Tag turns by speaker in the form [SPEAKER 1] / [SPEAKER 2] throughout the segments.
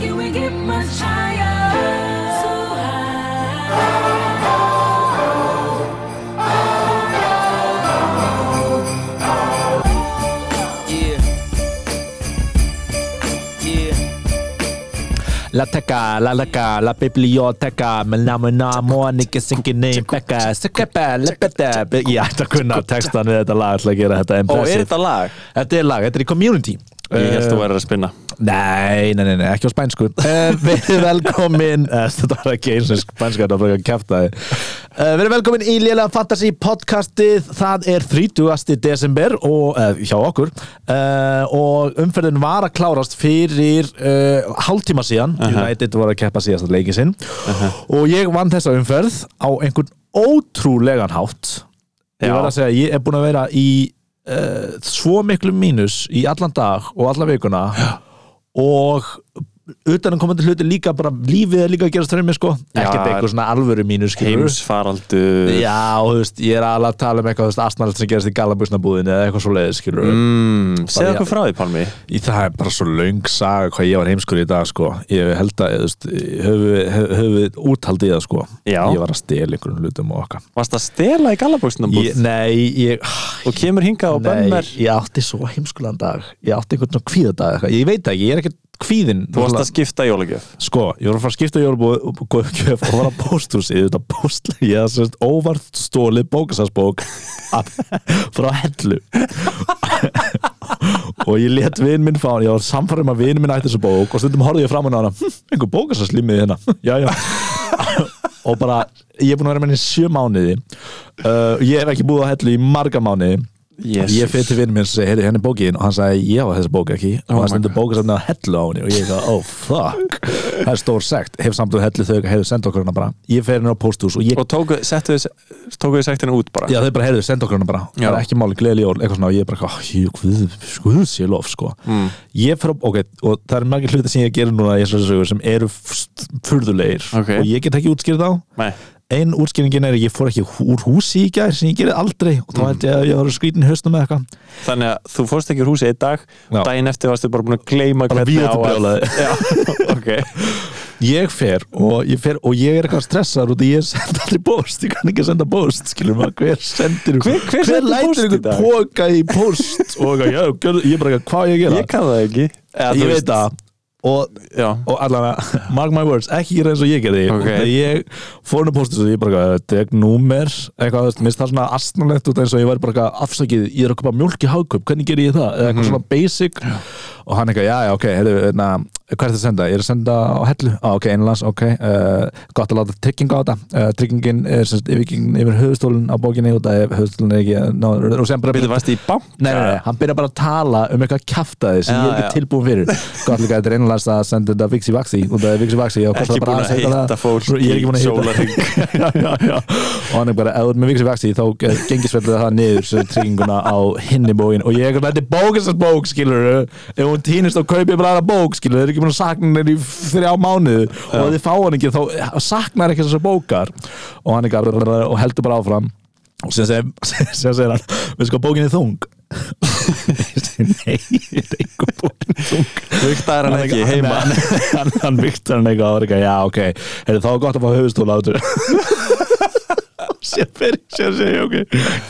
[SPEAKER 1] Can we get much higher? So
[SPEAKER 2] Yeah. Yeah.
[SPEAKER 3] La teka, la leka, la biblioteka Menna menna, Monika syngin name Becca, Sekkepe, lepete Ég ætti að kunna textan við þetta lag ætla að gera þetta
[SPEAKER 2] Og er þetta lag?
[SPEAKER 3] Þetta er lag, þetta er í community
[SPEAKER 2] Ég held
[SPEAKER 3] Eh,
[SPEAKER 2] þú væri að spinna.
[SPEAKER 3] Nei, nei, nei, nei, ekki á spænsku. Uh, Verið velkomin uh, Þetta var ekki eins og spænsku Þetta var bara að kæfta þið Verið velkomin í Lélega Fantasy podcastið. Það er 30. desember og, uh, hjá okkur. Uh, og umferðin var að klárast fyrir uh, hálftíma síðan. United var að keppa síðast að leiki sinn og ég vann þessa umferð á einhvern ótrúlegan hátt. Ég
[SPEAKER 2] Já.
[SPEAKER 3] var að segja, ég er búin að vera í uh, svo miklu mínus í allan dag og alla vikuna. Og utan að komandi hluti líka bara lífið er líka að gera strömmi sko. Ekkert eitthvað svona alvöru mínus skilurðu.
[SPEAKER 2] Heimsfaraldur.
[SPEAKER 3] Já, og þú veist, ég er alveg að tala um eitthvað þú veist, astnalegt sem gerast í galabusnabúðinu eða eitthvað svo leiðis, skilur
[SPEAKER 2] mm, Segð okkur frá því Pálmi.
[SPEAKER 3] Í það er bara svo löng saga hvað ég var heimskur í dag sko. Ég held að, þú veist, höfum höf við úthaldið það sko.
[SPEAKER 2] Já.
[SPEAKER 3] Ég var að stela einhverjum hlutum og okkar.
[SPEAKER 2] Varst að stela í
[SPEAKER 3] ég, Nei, ég
[SPEAKER 2] og kemur hingað og
[SPEAKER 3] Nei,
[SPEAKER 2] bömmar
[SPEAKER 3] ég átti kvíðin
[SPEAKER 2] Þú varst að skipta jólagjöf.
[SPEAKER 3] Sko, ég var að fara að skipta jólubóðgjöf og var að pósthúsið þetta póstl ég hafði sérst óvart stólið bókasarsbók af- frá hellu. Og ég let vinn minn fá hann ég var samfærum að vinn minn ætti þessu bók og stundum horfði ég fram hann á hana hm, einhver bókasarslímið hérna. Já, já. Og bara, ég er búin að vera með henni í sjö mánuði. Uh, ég hef ekki búið á hellu í marga mánuði
[SPEAKER 2] Jesus.
[SPEAKER 3] ég fyrir til vinnum minn og segi, heyrðu, henni er bókin og hann sagði, ég á þessa bók ekki. Og
[SPEAKER 2] Oh
[SPEAKER 3] hann
[SPEAKER 2] my
[SPEAKER 3] stendur bókasafni að hellu á henni. Og ég eitthvað, oh fuck. Það er stór sekt, hef samt og hellu þau hefur sendt okkur hana bara, ég fer henni á pósthús og ég,
[SPEAKER 2] Og tóku, þið sektina út bara?
[SPEAKER 3] Já þau bara heyrðu, senda okkur hana bara. Það
[SPEAKER 2] Já.
[SPEAKER 3] er ekki máli, gleðileg jól, eitthvað svona. Og ég er bara, oh, ég, guð, guð sé lof sko.
[SPEAKER 2] mm.
[SPEAKER 3] ég fer á, ok, og það er margir hluti sem ég gerir núna sem eru f- furðulegir.
[SPEAKER 2] Ok.
[SPEAKER 3] og ég get ekki útskýrð á
[SPEAKER 2] Nei,
[SPEAKER 3] ein útskýringin er að ég fór ekki úr húsi í gær sem ég gerði aldrei. Og þá held ég að ég var skrítin í haustum með eitthvað.
[SPEAKER 2] Þannig að þú fórst ekki úr húsi einn dag
[SPEAKER 3] Já.
[SPEAKER 2] daginn eftir varstu bara búin að gleyma
[SPEAKER 3] Bara
[SPEAKER 2] hvernig á
[SPEAKER 3] víðáttubrjálaði.
[SPEAKER 2] Já, ok.
[SPEAKER 3] Ég fer og ég fer og ég er eitthvað stressar út og ég senda allir post ég kann ekki senda post, skilur maður. Hver sendir
[SPEAKER 2] Hver- hver í
[SPEAKER 3] ykkur
[SPEAKER 2] dag?
[SPEAKER 3] póka í post og ég er bara eitthvað, hvað ég að gera?
[SPEAKER 2] Ég kann það ekki. Eða,
[SPEAKER 3] ég veit það og,
[SPEAKER 2] Já,
[SPEAKER 3] og allavega, mark my words ekki gera eins og ég gerði.
[SPEAKER 2] Ok.
[SPEAKER 3] þegar ég fór inn á postið og ég bara tek númer eitthvað, þú veist, minnst það svona astnalegt út eins og ég var bara afsakið, ég er að köpa mjólk í hagköp hvernig ger ég það, eða eitthvað svona basic. Og hann eitthvað, já, já, ok, hérna hvað er þetta að senda? Ég er að senda á hellu ah, ok, einlands, ok, uh, gott að láta trygging á þetta, uh, tryggingin er semst yfirgengin yfir höfustólinn á bókinni og það er höfustólinn er ekki, ná, og sem bara
[SPEAKER 2] Býtu, varstu í banka?
[SPEAKER 3] Nei, nei, nei, hann byrja bara að tala um eitthvað kjaftaði sem
[SPEAKER 2] Já,
[SPEAKER 3] ég er ekki tilbúin fyrir Gott líka, þetta er einanlega að senda þetta Vixi Vaxi og það er Vixi Vaxi og kostar
[SPEAKER 2] Ekki
[SPEAKER 3] bara
[SPEAKER 2] að hitta
[SPEAKER 3] það.
[SPEAKER 2] fólk
[SPEAKER 3] Ég er ekki búin að
[SPEAKER 2] í
[SPEAKER 3] hitta
[SPEAKER 2] sólarhring.
[SPEAKER 3] já, já, er eh, það er þetta er ekki búin að sakna henni í þrjá mánuð og ef þið fá hann ekki þá saknar ekki þessar bókar og hann er ekki og heldur bara áfram og sem segir, sem segir hann veistu hvað bókin er þung nei, ég er einhver bókin er þung
[SPEAKER 2] Viktar hann ekki heima
[SPEAKER 3] hann, viktar hann eitthvað og er eitthvað, já ok er gott að fá höfustóla á þessu sér fer sér ég, ok,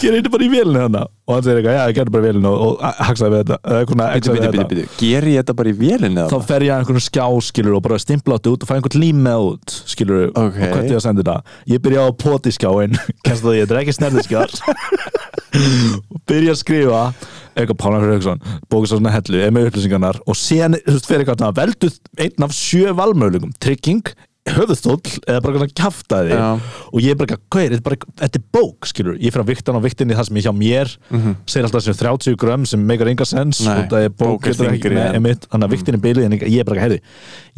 [SPEAKER 3] gera þetta bara í vélinu þannig og hann segir eitthvað, já, ég gerði bara í vélinu og, haksaði við þetta, eða
[SPEAKER 2] bítu,
[SPEAKER 3] þetta.
[SPEAKER 2] ég þetta bara í vélinni
[SPEAKER 3] þá fer ég að einhvern skjá, skilur og bara stimpla átti út og fæ einhvern lím með út, skilur
[SPEAKER 2] Ok.
[SPEAKER 3] og hvernig ég að senda þetta. Ég byrja á potiskjáin kennst það því, þetta er ekki snerðiskjár og byrja að skrifa eitthvað Pála Freyriksson bókast á svona hellu, er með upplýsingarnar og sen, þú veist, fyrir eitthvað svona, veldu einn af sjö valmöðlugum, trygging höfuðstóll eða bara svona kjaftaði
[SPEAKER 2] Já.
[SPEAKER 3] og ég er bara, hvað er, þetta? Er bók, skilur, ég fyrir að vikta hann á viktinni það sem er hjá mér, segir alltaf sem 30 grömm sem meikar enga sens
[SPEAKER 2] Nei,
[SPEAKER 3] og það er bók, þannig að viktinni bilið en ég er bara, heyrðu,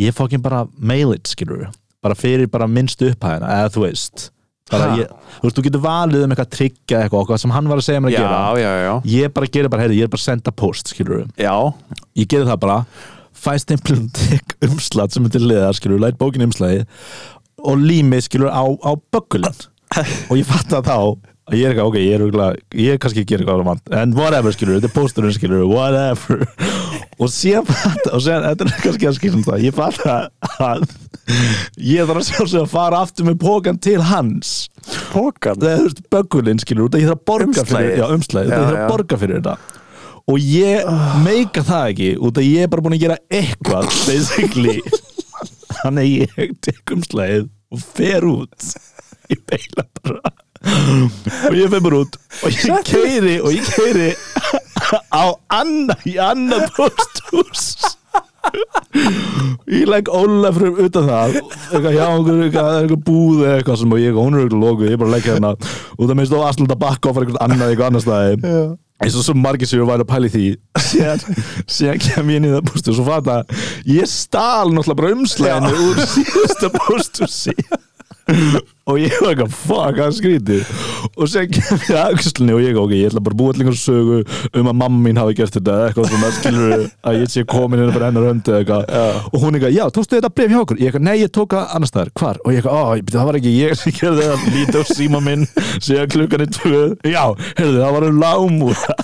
[SPEAKER 3] ég fokkin bara mail it, skilur, bara fyrir bara minnst upphæðina, eða þú veist. Ég, þú veist, þú getur valið um eitthvað tryggja eitthvað, eitthvað sem hann var að segja mér að
[SPEAKER 2] Já,
[SPEAKER 3] gera.
[SPEAKER 2] já, já.
[SPEAKER 3] Ég bara gerir bara, heyrðu, ég er bara að senda post, skilur
[SPEAKER 2] Já,
[SPEAKER 3] ég gerir það bara fæ stimplum tek umslat sem til liðar skilur, læt bókin umslagi og lími skilur á, á böggulinn. Og ég fatt að þá að ég er eitthvað, ok, ég er, örugglega- ég er kannski að gera eitthvað vant, en whatever skilur, þetta er pósturinn skilur, whatever. Og síðan fatta og síðan, þetta er kannski að skilja um það ég fatta að ég þarf að sjálfsög að fara aftur með pókan til hans.
[SPEAKER 2] Pókan
[SPEAKER 3] það er þú veist böggulinn skilur út að ég þarf að borga
[SPEAKER 2] Umslagið.
[SPEAKER 3] fyrir já, umslæði,
[SPEAKER 2] Já,
[SPEAKER 3] ég þarf að borga fyrir þetta og ég meika það ekki út að ég er bara búin að gera eitthvað basically. Þannig að ég tek umslæðið og fer út. Ég beila bara. Og ég fer bara út. Og ég keiri og ég keiri á annað í annað posthús ég legg Ólaf fyrir utan það. Eitthvað hjá okkur, eitthvað, búð eitthvað sem og ég, hún er eitthvað lokuð, ég bara legg hérna og það minnst of aðslut að bakka og fara eitthvað annað eitthvað annar staði eins og svo margir sem ég væri að pæla í því síðan, síðan kem ég inn í það bústu og svo fatta ég stál náttúrulega bara umslæðinu úr síðasta bústusi og ég var eitthvað fuck, það er skrítið og sen kem ég að aukslunni og ég ok, ég ætla bara að búa allir sögu um að mamma mín hafi gert þetta eitthvað svona, skilur að ég sé komin inn bara hennar höndi eða eitthvað. Og hún eitthvað, já, tókstu þetta bref hjá okkur? Ég eitthvað, nei, ég tók það annars staðar, hvar? og ég eitthvað, ég- það var ekki ég sem gerði það lítið á síma minn, segja klukkan er tvö. Já, heyrðu, það var um lámúra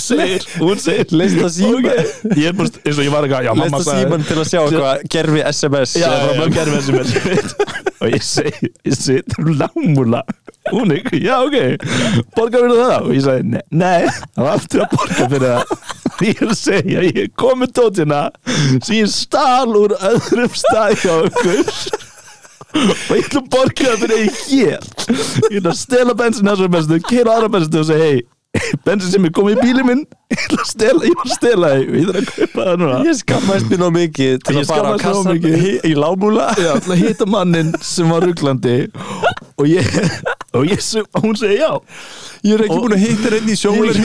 [SPEAKER 3] segir, hún segir
[SPEAKER 2] Leist það síma?
[SPEAKER 3] Ok. ég er bara, eins og ég var eitthvað, sagði-
[SPEAKER 2] síman til að sjá eitthvað Gerfi SMS
[SPEAKER 3] Já, já, já, með þessi og ég segi, ég segi, það er lámúla. Hún er, já, ok. Borga fyrir það? Og ég segi, nei, nei. Það var aftur að borga fyrir það. Ég er að segja, ég er komið tótina. Sem ég stál úr öðrum stað hjá okkur og ég ætla að borga það fyrir ég. Hér ég ætla að stela bensin þessar bestu, keira aðra bestu og segja, hei bensin sem er komið í bílinn minn. Ég ætla að stela, ég var að stela og ég þarf að kaupa það núna.
[SPEAKER 2] Ég skammaðist mér ná mikið til
[SPEAKER 3] Ég
[SPEAKER 2] að fara á kassan í- lámúla
[SPEAKER 3] að hitta mannin sem var rugglandi og ég og ég, og hún segi já.
[SPEAKER 2] Ég er ekki
[SPEAKER 3] Og-
[SPEAKER 2] búin að hitta henni í sjólar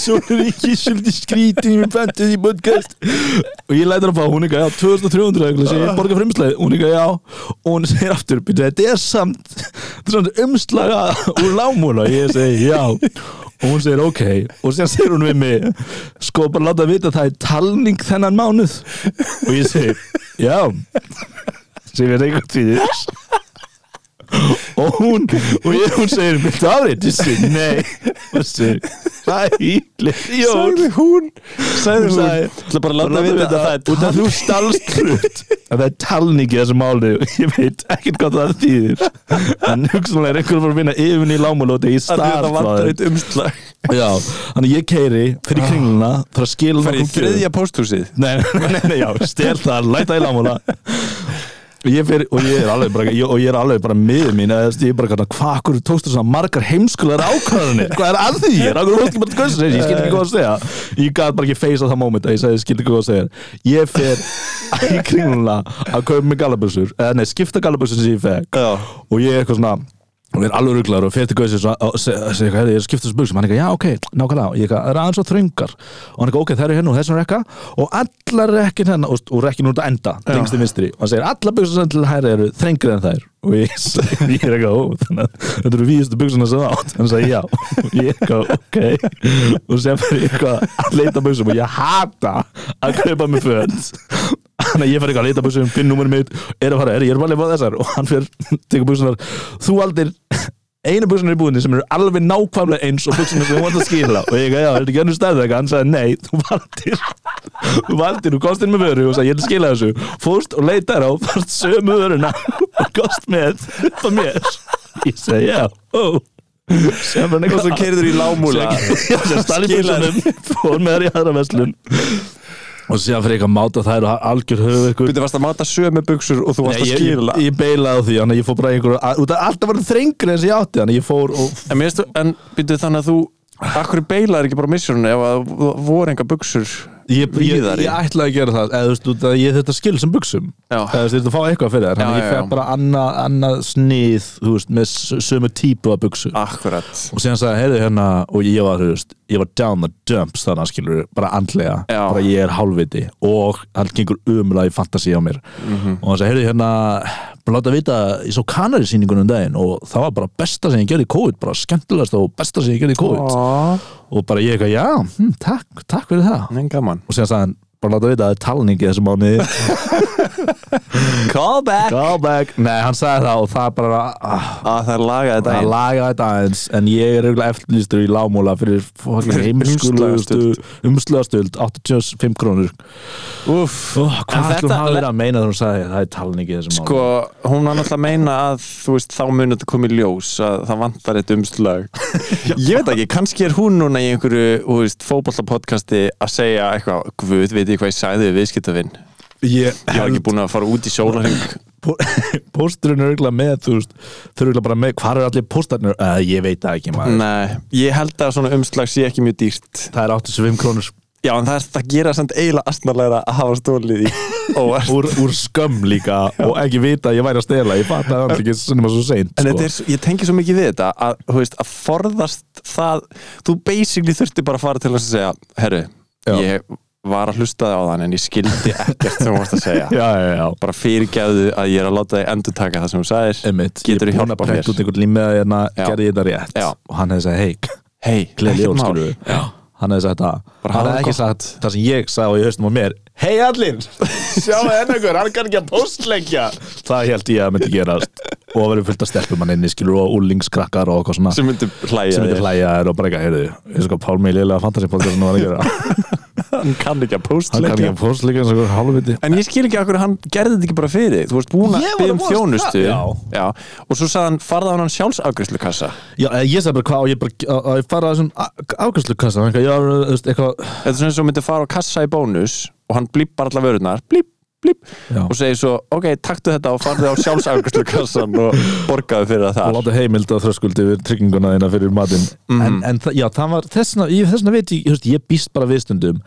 [SPEAKER 3] Sjólaríki svolítið skrítin í fantið í podcast. Og ég lætur að fá hún eitthvað, já, 2300 eitthvað, segi ég borga fyrir umslæði, hún eitthvað, já. Og hún segir aftur, byrju, þetta er samt þetta er samt umslaga úr lámúla og ég segi, já og hún segir, ok, og sér segir hún við mig sko, bara láta vita að það er talning þennan mánuð. Og ég segi, já. Sem ég veit eitthvað fyrir og hún og ég, hún segir, viltu afrið? ég segi, nei. Og segir, hæli jól.
[SPEAKER 2] Sagði hún Sagði
[SPEAKER 3] Hún
[SPEAKER 2] hún.
[SPEAKER 3] sagði,
[SPEAKER 2] Það bara láta það er
[SPEAKER 3] út af þú stalst hlut að það er talningi þessu máli ég veit ekkert hvað það þýðir. En hugsanlega er einhver að vinna yfirvinni í lámulóti í
[SPEAKER 2] þetta
[SPEAKER 3] Já, þannig ég keiri fyrir kringluna
[SPEAKER 2] í
[SPEAKER 3] nokkrum gjöfum.
[SPEAKER 2] þriðja pósthúsið.
[SPEAKER 3] Nei, nei, nei, já, stel það, læta í lámúla og ég, fer, og ég er alveg bara ég, og ég er alveg bara miður mín veist, ég er bara kannar, hvað akkur tókstu svona margar heimskulegar ákvæðanir, hvað er að því? Er akkur fólk bara tkvæðs ég skildi ekki hvað að segja. Ég gæti bara ekki feysa það moment að ég segi skildi ekki hvað að segja. Ég fer í kringluna að kaupa mig galabusur eða nei, skipta galabusur sem ég fekk.
[SPEAKER 2] Já.
[SPEAKER 3] Og ég er eitthvað svona og er alveg rugglar og fer til Gauðsins og segja eitthvað, ég er skiptast um buksum hann er eitthvað, já ok, nákvæmlega. Og ég eitthvað, það er aðeins svo þröngar. Og hann er eitthvað, ok, það eru hérna og þessum rekka og allar rekkin hérna, og, og rekkin út að enda lengst í vinstri, og hann segir, allar buksum sem til hæri eru þrengri en þær og ég, segi- ég er eitthvað, ó, þetta eru víðustu buksuna sem það átt. Hann sagði, já, ég eitthvað, ok. Og sem fyrir eitthvað að leita buksum og ég hata að kaupa mig föt. Þannig að ég fyrir eitthvað að leita buksum, finn númerið mitt er að fara, er, ég er að lefa þessar. Og hann fyrir, tekur buksunar þú aldir einu buksunar í búðinni sem eru alveg nákvæmlega eins og buksunar sem þú vant að skila. Og ég eitthvað, já, er þetta ekki önnur stæðið eitthvað hann? Sagði, nei, þú valdir þú valdir, þú komst inn með vöru. Og sagði, ég að skila þessu. Fórst og leitaði á, fórst sömu vöruna og komst með upp á mér. Ég segi, já, hann
[SPEAKER 2] Og svo keirður í lámúla
[SPEAKER 3] buksunum fór með þær í aðra verslun. Og síðan fyrir eitthvað að máta þær og algjör höfu ykkur
[SPEAKER 2] Þú varst að máta sömu buksur og þú varst að skila
[SPEAKER 3] ég, ég beilaði á því, þannig að ég fór bara einhver út af alltaf var þrengri en sem ég átti þannig að ég fór og
[SPEAKER 2] En, en byrjuðu þannig að þú Akkur beilaðir ekki bara missjörunni ef að voru enga buksur
[SPEAKER 3] ég, ég, ég ætlaði að gera það eða þú veist, ég þetta skil sem buksum eða þetta fá eitthvað fyrir að ég
[SPEAKER 2] já.
[SPEAKER 3] bara annað anna snið, veist, með sömu típu af buksu
[SPEAKER 2] Akkurat.
[SPEAKER 3] Og síðan sagði, heyrðu hérna og ég var, veist, ég var down the dumps þannig skilur, bara andlega.
[SPEAKER 2] Já.
[SPEAKER 3] bara ég er hálfviti og hann gengur umlega í fantasi á mér.
[SPEAKER 2] Mhm.
[SPEAKER 3] og hann sagði, heyrðu hérna bara láta vita, ég svo kanari sýningunum um daginn og það var bara besta sem ég gerði í COVID bara skemmtilegast og besta sem ég gerði í COVID.
[SPEAKER 2] Ó,
[SPEAKER 3] og bara ég eitthvað, já, hm, takk, takk fyrir það.
[SPEAKER 2] Gaman.
[SPEAKER 3] Og síðan sagði hann, bara láta vita að það er talning í þessu mánuði.
[SPEAKER 2] Callback.
[SPEAKER 3] Callback. Nei, hann sagði það og það bara ah,
[SPEAKER 2] að það er lagað þetta
[SPEAKER 3] það lagaði þetta aðeins. En ég er eiginlega eftirlýstur í lágmúla fyrir
[SPEAKER 2] Fyrir
[SPEAKER 3] heimskulegustu umslöðastöld 85 krónur.
[SPEAKER 2] Úff,
[SPEAKER 3] oh,
[SPEAKER 2] En
[SPEAKER 3] Hvað ætlum
[SPEAKER 2] þetta-
[SPEAKER 3] hann verið að meina þegar hún sagði það er talning í þessu mánuði?
[SPEAKER 2] sko, hún var náttúrulega að meina að þú veist, þá munið þetta komið ljós að það vantar eitt umslag. Ég veit ekki, kannski er hún núna í einhverju, þú veist, fótballapodcasti að segja eitthvað, guð, veit ég hvað ég sagði við viðskiptavinn,
[SPEAKER 3] Ég
[SPEAKER 2] ég var ekki búin að fara út í sólarheng
[SPEAKER 3] Pó- pósturinn er auðvitað með þú veist, þau eru auðvitað bara með, hvað eru allir póstarnir? Uh, ég veit það ekki maður.
[SPEAKER 2] Nei, ég held að svona umslag sé ekki mjög dýrt.
[SPEAKER 3] Það er 85 krónur.
[SPEAKER 2] Já, en það, er, það gera samt eiginlega astnarlega að hafa stólið í
[SPEAKER 3] úr, úr skömm líka og ekki vita að ég væri að stela. Ég fatt að það er ekki svona svo seint
[SPEAKER 2] En
[SPEAKER 3] sko.
[SPEAKER 2] er, ég tengi svo mikið við þetta að, veist, að forðast það þú basically þurfti bara að fara til að segja herru, ég var að hlusta það á þann en ég skildi ekkert sem þú varst að segja.
[SPEAKER 3] Já, já, já.
[SPEAKER 2] Bara fyrirgæðu að ég er að láta þig endur taka það sem þú sagðir.
[SPEAKER 3] Einmitt.
[SPEAKER 2] Geturðu
[SPEAKER 3] ég er búin að
[SPEAKER 2] mér?
[SPEAKER 3] prenta út einhvern límið að hérna gerði ég þetta rétt. Og hann hefði sagt hei,
[SPEAKER 2] hei, ekkert mál.
[SPEAKER 3] hann hefði sagt það. Hann hefði ekki sagt það sem ég sagði á í haustum á mér. Hei allir, sjáu henn ykkur hann kann ekki að postleggja það held ég að myndi gerast. Og að verður fullt að stelpum hann inni skilur og úlingskrakkar og eitthvað svona.
[SPEAKER 2] Sem myndi hlæja þér.
[SPEAKER 3] og bara ekki, heyrðu, eins og hvað Pálmi í liðlega fantasy-podcastinu var að gera
[SPEAKER 2] hann kann ekki að
[SPEAKER 3] hann kann ekki að postleggja eins og hvað hálfviti.
[SPEAKER 2] En ég skil ekki okkur hann gerði þetta ekki bara fyrir. Þú varst búin að byggja um þjónustu.
[SPEAKER 3] Það, já.
[SPEAKER 2] og svo sagði hann farða hann sjálfsafgræslu kassa
[SPEAKER 3] Já, eh, ég sagði bara hvað og ég bara að- ég fara að þessum afgjörslu-kassa eitthvað, já, veist, eitthvað
[SPEAKER 2] Þetta er svona eins og myndi fara á kassa í bónus og hann blíppar alla vörunar blípp,
[SPEAKER 3] Já.
[SPEAKER 2] og segir svo, ok, taktu þetta og farðu á sjálfsafgræslu kassan og borgaðu fyrir það
[SPEAKER 3] og
[SPEAKER 2] þar
[SPEAKER 3] láta heimild að þröskuldi við trygginguna þína fyrir matinn
[SPEAKER 2] Mhm.
[SPEAKER 3] en, en já, það var þessna, ég, þessna veit ég, veist, ég býst bara viðstundum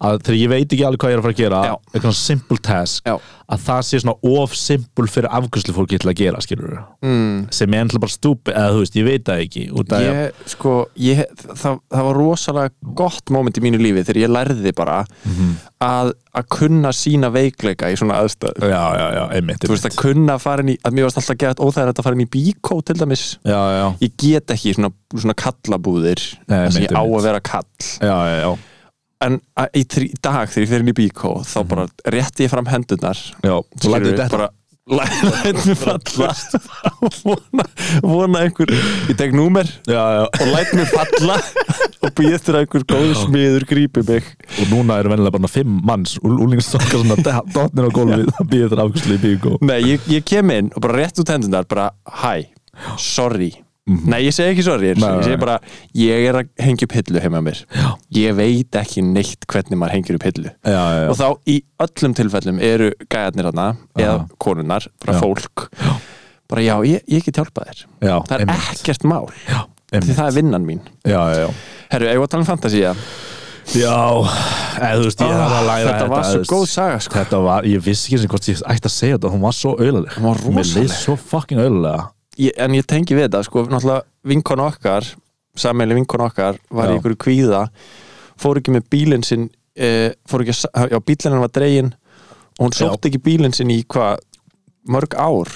[SPEAKER 3] að þegar ég veit ekki alveg hvað ég er að fara að gera
[SPEAKER 2] Já.
[SPEAKER 3] eitthvað simple task
[SPEAKER 2] Já.
[SPEAKER 3] að það sé svona of simple fyrir afgjörslu fólki til að gera, skilur
[SPEAKER 2] mm.
[SPEAKER 3] sem er ennlega bara stúpi, eða þú veist, ég veit það ekki út af
[SPEAKER 2] Ég, sko, ég, það, það var rosalega gott moment í mínu lífi þegar ég lærði bara
[SPEAKER 3] Mhm.
[SPEAKER 2] Að, að kunna sína veikleika í svona aðstæð
[SPEAKER 3] já, já, já, einmitt,
[SPEAKER 2] Þú veist að kunna að fara inn í, að mér varst alltaf gett óþægilegt að fara inn í bíkó til dæmis.
[SPEAKER 3] Já, já,
[SPEAKER 2] ég get ekki svona, svona kallabúðir þess að ég á að vera kall.
[SPEAKER 3] Já, já, já,
[SPEAKER 2] en að, í, í dag þegar ég fer inn í bíkó þá bara rétti ég fram
[SPEAKER 3] lætur þetta
[SPEAKER 2] bara læt mig falla. Og vona, vona einhver ég tek númer.
[SPEAKER 3] Já, já.
[SPEAKER 2] og læt mig falla. Og býð eftir að einhver góð smiður grípi mig.
[SPEAKER 3] Og núna eru vennilega bara fimm manns. Úlingstokkar svona dotnir á gólfið. Að býða þetta afgjörslu í bíkó
[SPEAKER 2] nei, ég, ég kem inn og bara rétt út hendurnar bara, hæ, sorry nei, ég segi ekki sorry, ég,
[SPEAKER 3] Nei,
[SPEAKER 2] ég segi bara ég er að hengja upp hillu heima mér.
[SPEAKER 3] Já,
[SPEAKER 2] ég veit ekki neitt hvernig maður hengir upp hillu.
[SPEAKER 3] Já, já,
[SPEAKER 2] og þá í öllum tilfellum eru gæjarnir hana eða
[SPEAKER 3] Já.
[SPEAKER 2] konunnar, bara fólk. Bara já, ég, ég get hjálpað þér.
[SPEAKER 3] Já,
[SPEAKER 2] það er
[SPEAKER 3] einmitt.
[SPEAKER 2] ekkert mál. Því það er vinnan mín.
[SPEAKER 3] Já, já, já.
[SPEAKER 2] herru, eigum við að tala um fantasía?
[SPEAKER 3] Já, eða þú veist, ég
[SPEAKER 2] Ah,
[SPEAKER 3] þarf að læra
[SPEAKER 2] þetta var svo góð saga sko.
[SPEAKER 3] Þetta var, ég vissi ekki sem hvort ég ætti að segja þetta, hún var svo auðlega
[SPEAKER 2] Hún var
[SPEAKER 3] Mér
[SPEAKER 2] ég, en ég tengi við þetta, sko, náttúrulega vinkon okkar, sammeili vinkon okkar var
[SPEAKER 3] Já.
[SPEAKER 2] í einhverju kvíða fór ekki með bílinn sinn e, fór ekki að, já, bílinn var dregin og hún
[SPEAKER 3] Já.
[SPEAKER 2] sótti ekki bílinn sinn í hvað mörg ár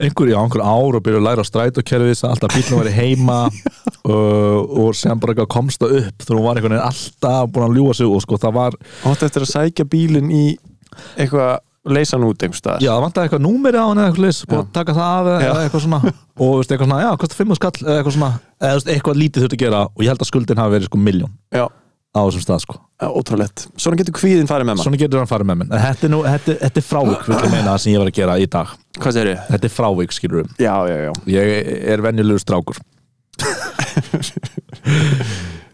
[SPEAKER 3] Einhver, já, einhver ár og byrja að læra á strætókerfið sem alltaf bílnum var heima og, og sem bara eitthvað komst það upp hún var einhvern veginn alltaf búin að ljúa sig og sko það var,
[SPEAKER 2] átti eftir að sækja bílinn í eitthvað leysa hann út einhvers staðar.
[SPEAKER 3] Já það vantaði eitthvað númeri á hann eða eitthvað leys, að taka það af eða eitthvað svona. Og veist, eitthvað svona, já, kostar fimm og skall eða eitthvað svona, eða veist, eitthvað lítið þurfti að gera og ég held að skuldin hafi verið sko miljón
[SPEAKER 2] já,
[SPEAKER 3] á þessum stað sko.
[SPEAKER 2] Ótrúlegt. Svona getur kvíðin farið með maður.
[SPEAKER 3] Svona getur hann farið með minn En Þetta er, nú, þetta, þetta er frávik, vil ég meina, sem ég var að gera í dag.
[SPEAKER 2] Hvað segir þið?
[SPEAKER 3] Þetta er frávik, skilur við
[SPEAKER 2] já, já, já,
[SPEAKER 3] Ég er venjulegur strákur.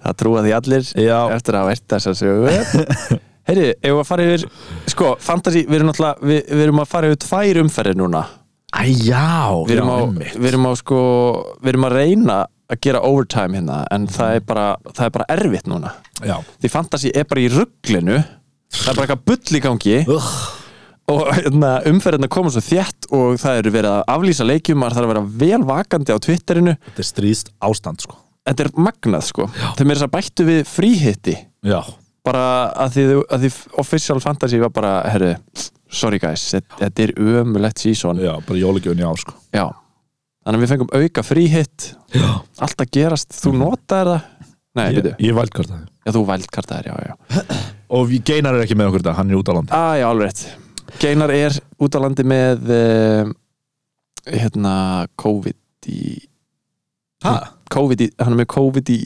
[SPEAKER 2] Það trúa því allir
[SPEAKER 3] Já,
[SPEAKER 2] eftir að eitt þess að sögu Heyri, ef við fara yfir sko, fantasy, við erum náttúrulega við, við erum að fara yfir tvær umferðir núna.
[SPEAKER 3] Æ, já,
[SPEAKER 2] við erum,
[SPEAKER 3] já,
[SPEAKER 2] á,
[SPEAKER 3] einmitt.
[SPEAKER 2] við erum á sko við erum að reyna að gera overtime hérna en það er bara, það er bara erfitt núna.
[SPEAKER 3] Já.
[SPEAKER 2] því fantasy er bara í rugglinu það er bara eitthvað bull í gangi
[SPEAKER 3] Ugh.
[SPEAKER 2] og hérna, umferðina koma svo þétt og það eru verið að aflýsa leikjum maður þarf að vera vel vakandi á Twitterinu.
[SPEAKER 3] Þetta er stríðst ástand, sko.
[SPEAKER 2] Þetta er magnað sko. Þegar mér þess að bættu við fríhitti.
[SPEAKER 3] Já,
[SPEAKER 2] bara að því, að því official fantasy var bara, herru, sorry guys þetta, er ömulegt season.
[SPEAKER 3] Já, bara jólagjöfun já, sko.
[SPEAKER 2] Já, þannig að við fengum auka fríhitt
[SPEAKER 3] Já,
[SPEAKER 2] allt að gerast, þú notaðir það? Nei,
[SPEAKER 3] ég, ég valdkart það
[SPEAKER 2] já, þú vældkartaðir, já, já.
[SPEAKER 3] Og geinar er ekki með okkur þetta, hann er út á landi.
[SPEAKER 2] Ah, já, alveg rétt. Geinar er út á landi með uh, hérna COVID í
[SPEAKER 3] Hæ?
[SPEAKER 2] COVID í, hann er með COVID í,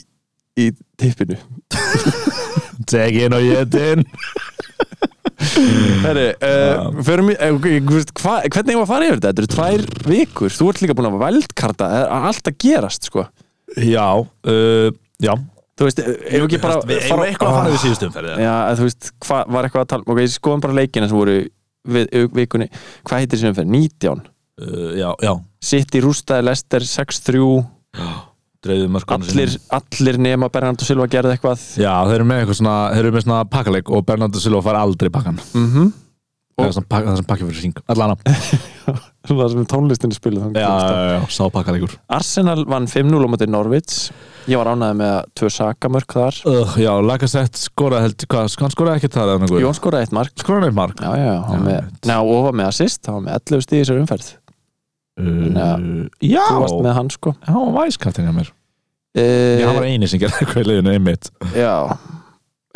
[SPEAKER 2] í tippinu
[SPEAKER 3] Tegin og jetin.
[SPEAKER 2] Herri, uh, förum í, uh, hva, hvernig var að fara yfir þetta? Þetta eru tvær vikur, þú ert líka búin að vældkarta, það er allt að gerast sko.
[SPEAKER 3] Já, uh, já.
[SPEAKER 2] Þú veist, ef ekki bara
[SPEAKER 3] Við eigum eitthvað að fara við síðustu umferði
[SPEAKER 2] Já, en þú veist, hvað var eitthvað að tala Ok, ég skoðum bara leikina sem voru við, vikunni, hvað heitir sem fyrir? 19
[SPEAKER 3] uh, Já, já.
[SPEAKER 2] City rústaði Lester 6-3
[SPEAKER 3] Dreifðu mörkunum
[SPEAKER 2] allir, allir nema Bernardo Silva gerði eitthvað.
[SPEAKER 3] Já, þeir eru með eitthvað svona, þeir eru með svona pakkaleg og Bernardo Silva fær aldrei pakkan
[SPEAKER 2] mm
[SPEAKER 3] Það er svona pakka, pakki fyrir hring Allana
[SPEAKER 2] það sem tónlistinni spiluð
[SPEAKER 3] Já, já, já, sá pakkalegur.
[SPEAKER 2] Arsenal vann 5-0 á móti Norvits ég var ánægði með tvö sakamörk þar.
[SPEAKER 3] Uh, Já, Lagasett skoraði held, hvað, hann skoraði ekki það
[SPEAKER 2] Jón skoraði eitt mark.
[SPEAKER 3] Skoraði eitt mark?
[SPEAKER 2] Já, já,
[SPEAKER 3] Já,
[SPEAKER 2] með, ná, og var með assist hann var með 11 stíð í þessar umferð
[SPEAKER 3] uh, Já,
[SPEAKER 2] þú varst með hann sko.
[SPEAKER 3] Hann var væskaptinn hjá mér.
[SPEAKER 2] E,
[SPEAKER 3] Já, hann var eini sem gerði eitthvað í liðinu einmitt.
[SPEAKER 2] Já.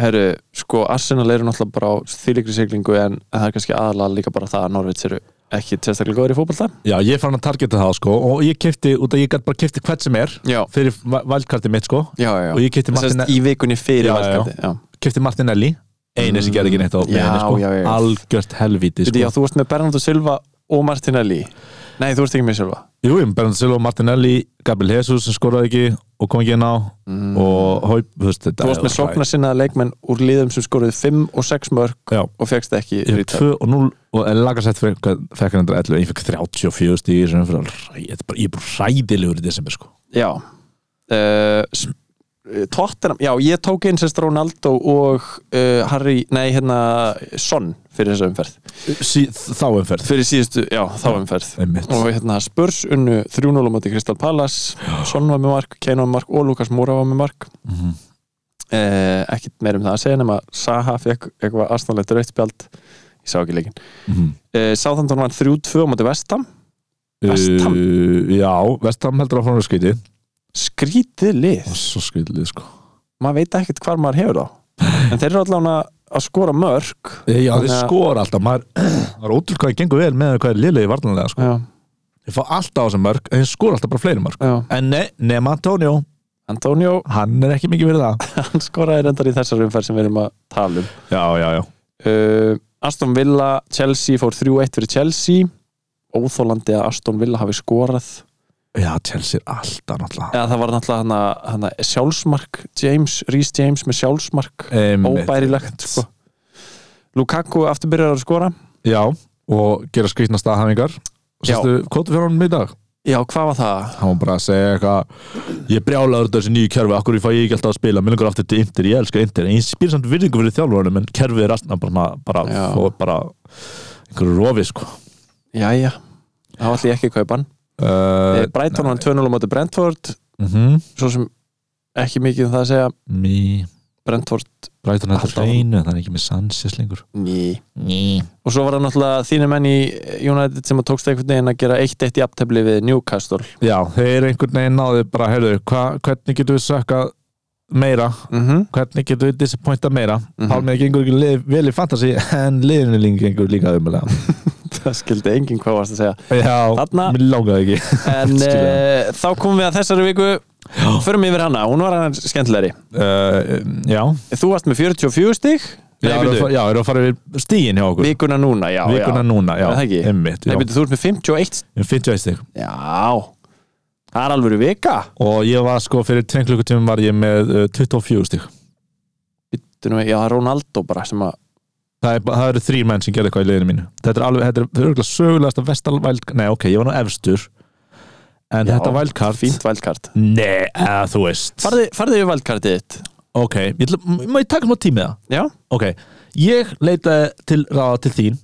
[SPEAKER 2] Herru, sko Arsenal eru náttúrulega bara á þýlikri siglingu en það er kannski aðalega líka bara það að Norvits eru ekki sérstaklega góður í fótbolta.
[SPEAKER 3] Já, ég fann að targeta það sko og ég kefti, út að ég gæti bara kefti hvert sem er
[SPEAKER 2] já,
[SPEAKER 3] fyrir valdkarti mitt sko.
[SPEAKER 2] Já, já
[SPEAKER 3] og ég
[SPEAKER 2] Sest,
[SPEAKER 3] Martin,
[SPEAKER 2] í vikunni fyrir
[SPEAKER 3] Já, já,
[SPEAKER 2] valdkarti já.
[SPEAKER 3] kefti Martinelli eini sem gerði ekki neitt á
[SPEAKER 2] Já,
[SPEAKER 3] liðinu sko.
[SPEAKER 2] já, já.
[SPEAKER 3] algjört
[SPEAKER 2] já,
[SPEAKER 3] sko.
[SPEAKER 2] þú varst með Bernardo Silva og Martinelli nei, þú varst ekki með Silva.
[SPEAKER 3] Jú, ég með Bernardo Silva, Martinelli, Gabriel Jesus sem skoraði ekki og kom ekki inn á.
[SPEAKER 2] Mm.
[SPEAKER 3] og Haup, þú veist þetta
[SPEAKER 2] þú varst með sóknar sinnaða leikmenn úr liðum sem skoruði 5 og 6 mörg
[SPEAKER 3] Já,
[SPEAKER 2] og fegst ekki
[SPEAKER 3] ég fekk 2 og 0 og Lagasett fekk hann 11, ég fekk 34 stíð er ég er bara ræðilegur í desember sko.
[SPEAKER 2] Já. Uh, Tottenham, já ég tók inn sérst Ronaldo og uh, Harry, nei hérna Son fyrir þessa umferð.
[SPEAKER 3] Sí, þá umferð.
[SPEAKER 2] Fyrir síðustu, já þá umferð.
[SPEAKER 3] Einmitt.
[SPEAKER 2] og hérna Spurs unnu 3-0 á móti Crystal Palace. Son var með mark, Kane var með mark og Lukas Moura var með mark.
[SPEAKER 3] Mhm.
[SPEAKER 2] uh, ekkert meir um það að segja nema Saha fekk eitthvað aðstæðanlegt rauðspjald ég sá ekki leikin
[SPEAKER 3] Mhm.
[SPEAKER 2] uh, Southampton var 3-2 á móti Vestham West Ham?
[SPEAKER 3] Uh, já, Vestham heldur við skýti
[SPEAKER 2] skrítið lið.
[SPEAKER 3] Svo skýtið sko.
[SPEAKER 2] Maður veit ekkert hvar maður hefur þá. En þeir eru allavega að skora mörg
[SPEAKER 3] Já, þeir
[SPEAKER 2] Þannig að-
[SPEAKER 3] skora alltaf. Maður, Það er ótrúlega hvað það gengur vel með hvað er liðlega í varnanlega sko.
[SPEAKER 2] já,
[SPEAKER 3] Þeir fá alltaf á þessum mörg en þeir skora alltaf bara fleiri mörg
[SPEAKER 2] já.
[SPEAKER 3] En ne, nema Antonio,
[SPEAKER 2] Antonio,
[SPEAKER 3] hann er ekki mikið fyrir það.
[SPEAKER 2] Hann skoraði reyndar í þessar umferð sem við erum að tala um.
[SPEAKER 3] Já, já, já.
[SPEAKER 2] Uh, Aston Villa, Chelsea fór 3-1 fyrir Chelsea. Óþólandi að Aston Villa hafi skorað
[SPEAKER 3] Já, Chelsea er alltaf náttúrulega
[SPEAKER 2] eða það var náttúrulega hana, hana, sjálfsmark James, Rhys James með sjálfsmark
[SPEAKER 3] Einmitt.
[SPEAKER 2] óbærilegt sko. Lukaku aftur byrjar að skora
[SPEAKER 3] Já, og gera skrýtna staðhæfingar
[SPEAKER 2] Já.
[SPEAKER 3] Sástu kótu fyrir honum í dag?
[SPEAKER 2] já, hvað var það?
[SPEAKER 3] Hann var bara að segja eitthvað Ég brjálaður þessu nýju kerfi Akkur ég fæ ég ekki alltaf að spila Mér langar aftur til Inter, ég elska Inter En ég spyr samt virðingu fyrir þjálfurunum En kerfið er alltaf bara, bara,
[SPEAKER 2] Já.
[SPEAKER 3] bara, einhverju rofi sko
[SPEAKER 2] Jæja, þá ætla ég ekki að kaupa hann
[SPEAKER 3] uh,
[SPEAKER 2] uh, Brighton var 2-0 á móti Brentford.
[SPEAKER 3] Mm -hmm.
[SPEAKER 2] svo sem ekki mikið um það að segja.
[SPEAKER 3] Mí
[SPEAKER 2] Brentford,
[SPEAKER 3] Brighton
[SPEAKER 2] Alltaf.
[SPEAKER 3] hættur hreinu Það er ekki með Sanchez lengur.
[SPEAKER 2] Ný
[SPEAKER 3] Ný
[SPEAKER 2] og svo var það náttúrulega þínir menn í United sem að tókst einhvern veginn að gera 1-1 í aftöfli við Newcastle.
[SPEAKER 3] Já, þeir einhvern veginn náðu bara, heyrðu, hva, hvernig getum við sökkað meira,
[SPEAKER 2] mm
[SPEAKER 3] hvernig getum við disappointað meira?
[SPEAKER 2] Mhm.
[SPEAKER 3] -hmm. Pálmið gengur ekki lið, vel í fantasy en liðinu líka gengur líka umlega
[SPEAKER 2] það skildi enginn hvað varst að segja.
[SPEAKER 3] Já,
[SPEAKER 2] Þarna-
[SPEAKER 3] mér langaði ekki.
[SPEAKER 2] En uh, þá komum við að þessari viku. Förum yfir hana, hún var hann skemmtilegri.
[SPEAKER 3] Uh, Já,
[SPEAKER 2] þú varst með 44 stig.
[SPEAKER 3] Já,
[SPEAKER 2] Nei,
[SPEAKER 3] eru að
[SPEAKER 2] byrju,
[SPEAKER 3] fara- já, eru að fara við stíin hjá okkur.
[SPEAKER 2] Vikuna núna, já,
[SPEAKER 3] Vikuna
[SPEAKER 2] já.
[SPEAKER 3] núna, já,
[SPEAKER 2] Er það ekki?
[SPEAKER 3] einmitt,
[SPEAKER 2] Nei,
[SPEAKER 3] já.
[SPEAKER 2] byrju, þú ert með 51
[SPEAKER 3] Ég finn tveið stig.
[SPEAKER 2] Já, það er alveg vika.
[SPEAKER 3] Og ég var sko fyrir 2 klukkutímum var ég með uh, 24 stig.
[SPEAKER 2] Bíddu nú, já, það er Ronaldo bara sem að
[SPEAKER 3] Það, er, það eru þrýr menn sem gerði eitthvað í liðinu mínu. Þetta er alveg, þetta er, þetta er örgulega sögulegasta vestalvæld Nei, ok, ég var nú efstur. En
[SPEAKER 2] Já,
[SPEAKER 3] þetta vældkart
[SPEAKER 2] fínt vældkart.
[SPEAKER 3] Nei, eða, þú veist.
[SPEAKER 2] Farði, farði yfir vældkartið þitt.
[SPEAKER 3] Ok, ég ætla, má ég taka smá tími það?
[SPEAKER 2] já,
[SPEAKER 3] Ok, ég leitaði til ráða til þín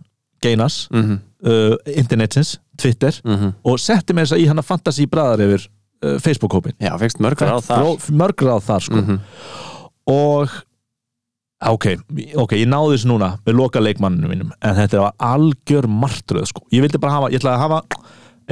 [SPEAKER 3] Geinas,
[SPEAKER 2] mhm,
[SPEAKER 3] uh, internetsins, Twitter
[SPEAKER 2] mhm.
[SPEAKER 3] Og setti mér þess að í hana fantasy bræðar yfir uh, Facebook-hópin
[SPEAKER 2] Já, fegst mörg á það
[SPEAKER 3] Mörg ráð þar, sko.
[SPEAKER 2] Mm
[SPEAKER 3] og ok, ok, ég náði þessu núna með loka leikmanninu mínum, en þetta var algjör martröð sko, ég vildi bara hafa, ég ætlaði að hafa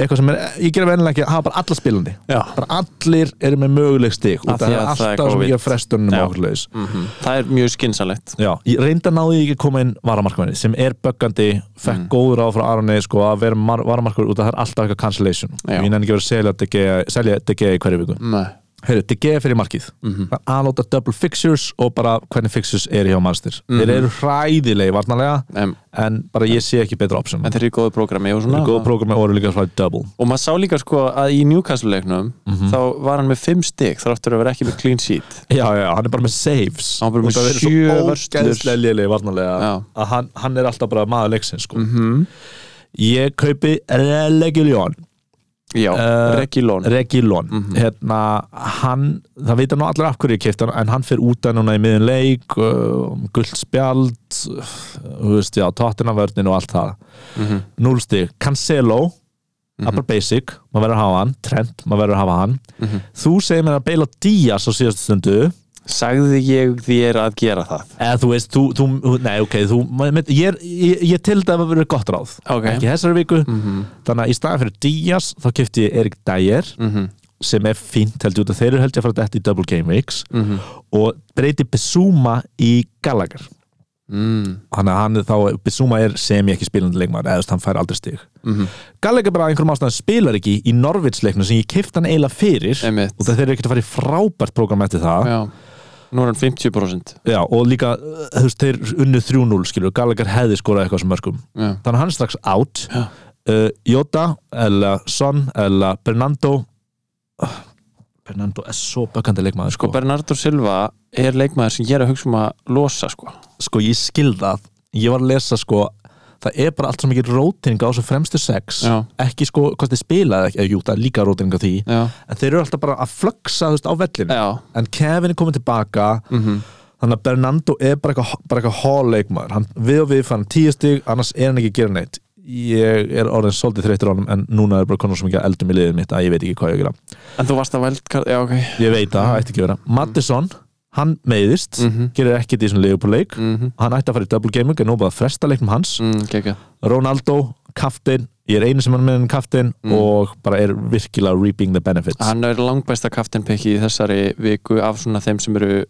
[SPEAKER 3] eitthvað sem er, ég gera vennilega ekki að hafa bara alla spilandi
[SPEAKER 2] Já.
[SPEAKER 3] bara allir eru með möguleg
[SPEAKER 2] Af
[SPEAKER 3] og það er
[SPEAKER 2] er
[SPEAKER 3] alltaf sem
[SPEAKER 2] COVID.
[SPEAKER 3] gera frestunum
[SPEAKER 2] Já.
[SPEAKER 3] ákveðleis
[SPEAKER 2] Mhm. Það er mjög skynsalegt
[SPEAKER 3] Já, ég reynda náði ég ekki að koma inn varamarkmanni sem er böggandi, fekk
[SPEAKER 2] Mm.
[SPEAKER 3] góður á frá Aroni sko að vera varamarkmanni út af það er alltaf eitthvað cancellation
[SPEAKER 2] Já.
[SPEAKER 3] ég nenni ekki að vera að selja DG, selja DG í hverju viku
[SPEAKER 2] Nei
[SPEAKER 3] Heyrðu, DG fyrir markið
[SPEAKER 2] Mhm.
[SPEAKER 3] það er aðlóta double fixtures og bara hvernig fixtures er hjá mannstir
[SPEAKER 2] Mhm.
[SPEAKER 3] þeir eru hræðilegi varnarlega
[SPEAKER 2] En,
[SPEAKER 3] en bara ég sé ekki betra option
[SPEAKER 2] en þeir eru góðu prógrami og
[SPEAKER 3] Þeir
[SPEAKER 2] svona
[SPEAKER 3] eru góð prógrami og eru líka svona double
[SPEAKER 2] Og maður sá líka sko að í Newcastle-leiknum
[SPEAKER 3] Mhm.
[SPEAKER 2] þá var hann með fimm stig þráttur að vera ekki með clean sheet
[SPEAKER 3] Já, já, hann er bara með saves
[SPEAKER 2] Hann er bara með
[SPEAKER 3] Og það er
[SPEAKER 2] sjö
[SPEAKER 3] svo
[SPEAKER 2] vörslur.
[SPEAKER 3] ógeðslega lélega varnarlega
[SPEAKER 2] Já.
[SPEAKER 3] að hann, hann er alltaf bara maður leiksins sko.
[SPEAKER 2] Mhm.
[SPEAKER 3] Ég kaupi Relegiljon
[SPEAKER 2] Já,
[SPEAKER 3] Eh,
[SPEAKER 2] Regilón
[SPEAKER 3] Regilon
[SPEAKER 2] Mhm.
[SPEAKER 3] hérna, hann, það veit nú allir af hverju kefti hann, en hann fyrir út að núna í miðun leik uh, gullt spjald uh, þú veist, já, tóttinavörnin og allt það
[SPEAKER 2] Mhm.
[SPEAKER 3] núl stig, Cancelo það er bara basic, maður verður að hafa hann Trent, maður verður að hafa hann
[SPEAKER 2] Mhm.
[SPEAKER 3] þú segir mér að beila Díaz á síðastu stundu
[SPEAKER 2] Sagði ég þér að gera það
[SPEAKER 3] eða þú veist, þú, þú nei, ok þú, ég, ég, ég til að vera gott ráð
[SPEAKER 2] Ok.
[SPEAKER 3] ekki þessari viku
[SPEAKER 2] Mhm.
[SPEAKER 3] þannig að í staðan fyrir Díaz þá kefti ég Erik Dyer
[SPEAKER 2] Mhm.
[SPEAKER 3] sem er fínt held ég út að þeir eru held ég að fara þetta í double game weeks
[SPEAKER 2] Mhm.
[SPEAKER 3] og breyti Besuma í Gallagher
[SPEAKER 2] Mm.
[SPEAKER 3] þannig að hann er þá, Besuma er sem ég ekki spilandi leikmaður eða hann fær aldrei stig
[SPEAKER 2] Mhm.
[SPEAKER 3] Gallagher bara af einhverjum ástæðan spilar ekki í Norvits leiknum sem ég kefti hann eiginlega fyrir
[SPEAKER 2] Einmitt.
[SPEAKER 3] og þeir eru ekkert að fara í frábært program eftir það
[SPEAKER 2] Já, nú er hann 50%
[SPEAKER 3] Já, og líka, uh, þú veist, þeir unnu 3-0 skilur, Gallagher hefði skorað eitthvað sem mörgum
[SPEAKER 2] Já,
[SPEAKER 3] þannig að hann er strax out.
[SPEAKER 2] Já.
[SPEAKER 3] uh, Jota, eða Son eða Bernardo. Uh, Bernardo er svo bökkandi leikmaður
[SPEAKER 2] sko. Bernardo Silva er leikmaður sem ég er að hugsa um að losa sko.
[SPEAKER 3] Sko ég skil það. Ég var að lesa sko það er bara allt svo mikið róting á þessu fremstu sex.
[SPEAKER 2] Já.
[SPEAKER 3] ekki sko hvort þið spila eða ekki, eða jú, það er líka róting á því.
[SPEAKER 2] Já,
[SPEAKER 3] en þeir eru alltaf bara að flöksa þú veist, á vellinu. En Kevin er komin tilbaka.
[SPEAKER 2] Mhm.
[SPEAKER 3] þannig að Bernardo er bara eitthvað, bara eitthvað hall leikmaður hann, við og við fann tíu stig annars er hann ekki að gera neitt. Ég er orðin svolítið þreyttur á hann en núna er bara konar svo mikið að eldum í liðið mitt að ég veit ekki hvað ég að gera.
[SPEAKER 2] En þú varst að veldkart, já ok.
[SPEAKER 3] Ég veit það, það ætti ekki að vera. Mattisson, hann meiðist
[SPEAKER 2] Mhm.
[SPEAKER 3] gerir ekkert í þessum leikupúleik
[SPEAKER 2] Mhm.
[SPEAKER 3] hann ætti að fara í double gaming en nú bara fresta leiknum hans
[SPEAKER 2] Mm.
[SPEAKER 3] Ronaldo, kaftin ég er einu sem hann með kaftin
[SPEAKER 2] Mm.
[SPEAKER 3] og bara er virkilega reaping the benefits
[SPEAKER 2] Hann er langbæsta kaftinpikki í þessari viku af svona þeim sem eru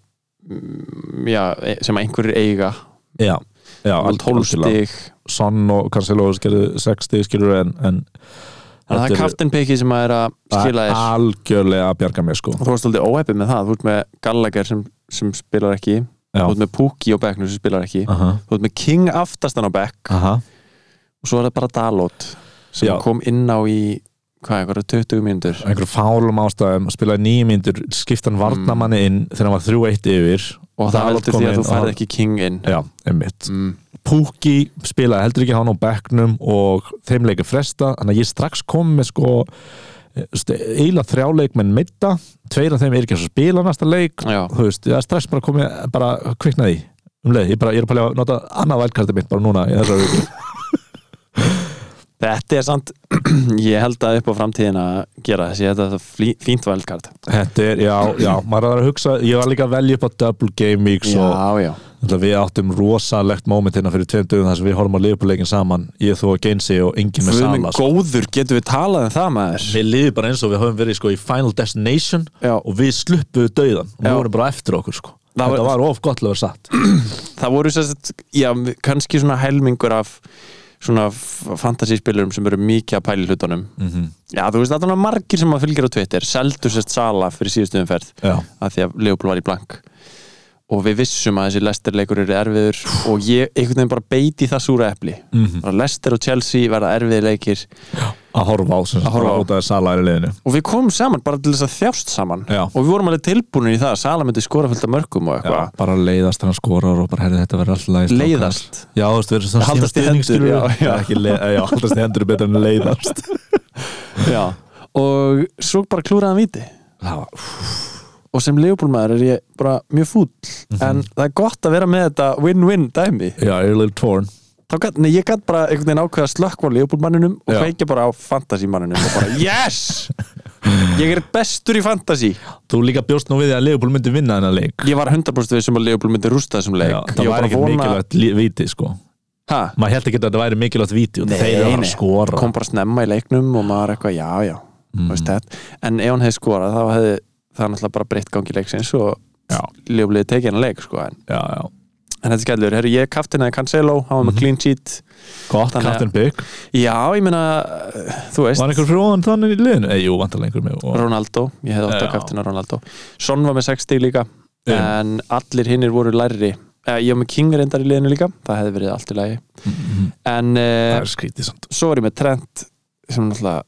[SPEAKER 2] mm, já, e- sem einhverjir eiga
[SPEAKER 3] já, já,
[SPEAKER 2] og 12
[SPEAKER 3] algjörlega.
[SPEAKER 2] stig
[SPEAKER 3] Son og Cancelo skerðu 6 stig skilur en, en
[SPEAKER 2] það er kaftinpikki sem að er að skila þér.
[SPEAKER 3] algjörlega að bjarga mér sko.
[SPEAKER 2] Og þú varst aldrei óheppið með það. Þú ert með Gallagher sem, sem spilar ekki.
[SPEAKER 3] Já.
[SPEAKER 2] þú ert með Pukki á bekknu sem spilar ekki.
[SPEAKER 3] Aha,
[SPEAKER 2] þú ert með King aftastan á bekk.
[SPEAKER 3] Aha.
[SPEAKER 2] og svo er það bara Dalot sem
[SPEAKER 3] Já.
[SPEAKER 2] kom inn á í hvað, einhverja 20 mínútur?
[SPEAKER 3] Einhverjum fálum ástæðum spilaði nýjum myndur, skipta hann varnamanni inn þegar hann var 3-1 yfir.
[SPEAKER 2] Og það
[SPEAKER 3] Dalot
[SPEAKER 2] veldur
[SPEAKER 3] kom
[SPEAKER 2] því að þú
[SPEAKER 3] og
[SPEAKER 2] færði ekki King inn.
[SPEAKER 3] Já, einmitt.
[SPEAKER 2] Mm.
[SPEAKER 3] Pukki spilaði heldur ekki hann á bekknum og þeim leikir fresta þannig að ég strax kom með sko eiginlega þrjá leikmenn mitta tveir af þeim er ekki að spila næsta leik
[SPEAKER 2] Já.
[SPEAKER 3] þú veist, það er strax bara komið bara kviknaði um leið, ég, bara, ég er að pæla að nota annað vælkarti mitt bara núna
[SPEAKER 2] Þetta er samt, ég held að upp á framtíðin að gera þessi, þetta er fínt vældkart
[SPEAKER 3] Þetta er, já, já, maður er að hugsa ég var líka að velja upp á double game weeks og
[SPEAKER 2] Já, já
[SPEAKER 3] Þannig við áttum rosalegt moment hérna fyrir tveim dögum þar sem við horfum að liðbúleikin saman ég, þú og Gensi og enginn með
[SPEAKER 2] Guð
[SPEAKER 3] Sala
[SPEAKER 2] minn
[SPEAKER 3] sko.
[SPEAKER 2] góður, getum við talað um það maður
[SPEAKER 3] Við liðum bara eins og við höfum verið sko, í Final Destination
[SPEAKER 2] Já.
[SPEAKER 3] og við sluppuðu dauðan og
[SPEAKER 2] Já.
[SPEAKER 3] við vorum bara eftir okkur sko.
[SPEAKER 2] Það
[SPEAKER 3] Þetta
[SPEAKER 2] var-
[SPEAKER 3] of gott að vera satt
[SPEAKER 2] Það voru sérst, já, kannski svona helmingur af svona fantasíspilurum sem eru mikið að pæla í hlutunum.
[SPEAKER 3] Mm
[SPEAKER 2] Já, þú veist, er margir sem að fylgja á Twitter seldu sérst Sala fyrir síðustu umferð
[SPEAKER 3] Já,
[SPEAKER 2] að því að Leopold var í blank. Og við vissum að þessi Leicester-leikur eru erfiður og ég einhvern veginn bara beiti það súra epli.
[SPEAKER 3] Mhm.
[SPEAKER 2] bara Leicester og Chelsea verða erfiði leikir
[SPEAKER 3] að horfa á sem
[SPEAKER 2] horfa
[SPEAKER 3] út af Sala er í liðinu.
[SPEAKER 2] Og við komum saman bara til þess að þjást saman.
[SPEAKER 3] Já.
[SPEAKER 2] og við vorum alveg tilbúinir í það að Sala myndi skora fullt af mörgum og eitthvað.
[SPEAKER 3] bara leiðast hann skorar og bara herri þetta verður alltaf lægist
[SPEAKER 2] leiðast?
[SPEAKER 3] Já, þú veist, við erum svona
[SPEAKER 2] Haldast í hendur, já, já.
[SPEAKER 3] Ekki le- já, haldast í hendur er betur en leiðast.
[SPEAKER 2] Já. og svo bara klúraðan viti
[SPEAKER 3] Það var,
[SPEAKER 2] og sem Leopold-maður er ég bara mjög fúll.
[SPEAKER 3] Mhm.
[SPEAKER 2] en það er gott að vera með þetta win-win dæmi.
[SPEAKER 3] Já, ég er little torn
[SPEAKER 2] gat, nei, ég gætt bara einhvern veginn ákveða slökkva á Leopold-manninum og
[SPEAKER 3] Já.
[SPEAKER 2] kveikja bara á fantasy-manninum og bara yes ég er bestur í fantasy
[SPEAKER 3] Þú líka bjóst nú við að Leopold myndi vinna þennan leik
[SPEAKER 2] ég var 100% við sem að Leopold myndi rústa þessum leik
[SPEAKER 3] Já, það var ekkert
[SPEAKER 2] vona-
[SPEAKER 3] mikilvægt viti sko
[SPEAKER 2] ha,
[SPEAKER 3] maður held ekki að þetta væri mikilvægt vídeo
[SPEAKER 2] Nei,
[SPEAKER 3] þeir eru að skora
[SPEAKER 2] kom bara snemma í leiknum og maður eitthvað, já, já
[SPEAKER 3] Mm.
[SPEAKER 2] en ef hann hefði skorað þá hefði það náttúrulega bara breytt gangi leiksins og
[SPEAKER 3] Já.
[SPEAKER 2] ljóflið tekið hann leik sko. en,
[SPEAKER 3] já, já.
[SPEAKER 2] En þetta er skellur, herru ég kaftinaði Cancelo hann var með
[SPEAKER 3] Mhm.
[SPEAKER 2] clean sheet.
[SPEAKER 3] Gott, Captain Big.
[SPEAKER 2] Já, ég meina, þú veist
[SPEAKER 3] var einhver ofan þannig í liðinu? Ei, jú, vantarlega einhver með og...
[SPEAKER 2] Ronaldo, ég hefði átt að kaftina Ronaldo. Son var með 6 stíg líka
[SPEAKER 3] Já.
[SPEAKER 2] en allir hinnir voru lærri. Eh, ég var með King reyndar í liðinu líka. Það hefði verið allt í lagi.
[SPEAKER 3] Mhm.
[SPEAKER 2] en
[SPEAKER 3] það
[SPEAKER 2] eh,
[SPEAKER 3] er skrítið samt.
[SPEAKER 2] svo var ég með Trent sem náttúrulega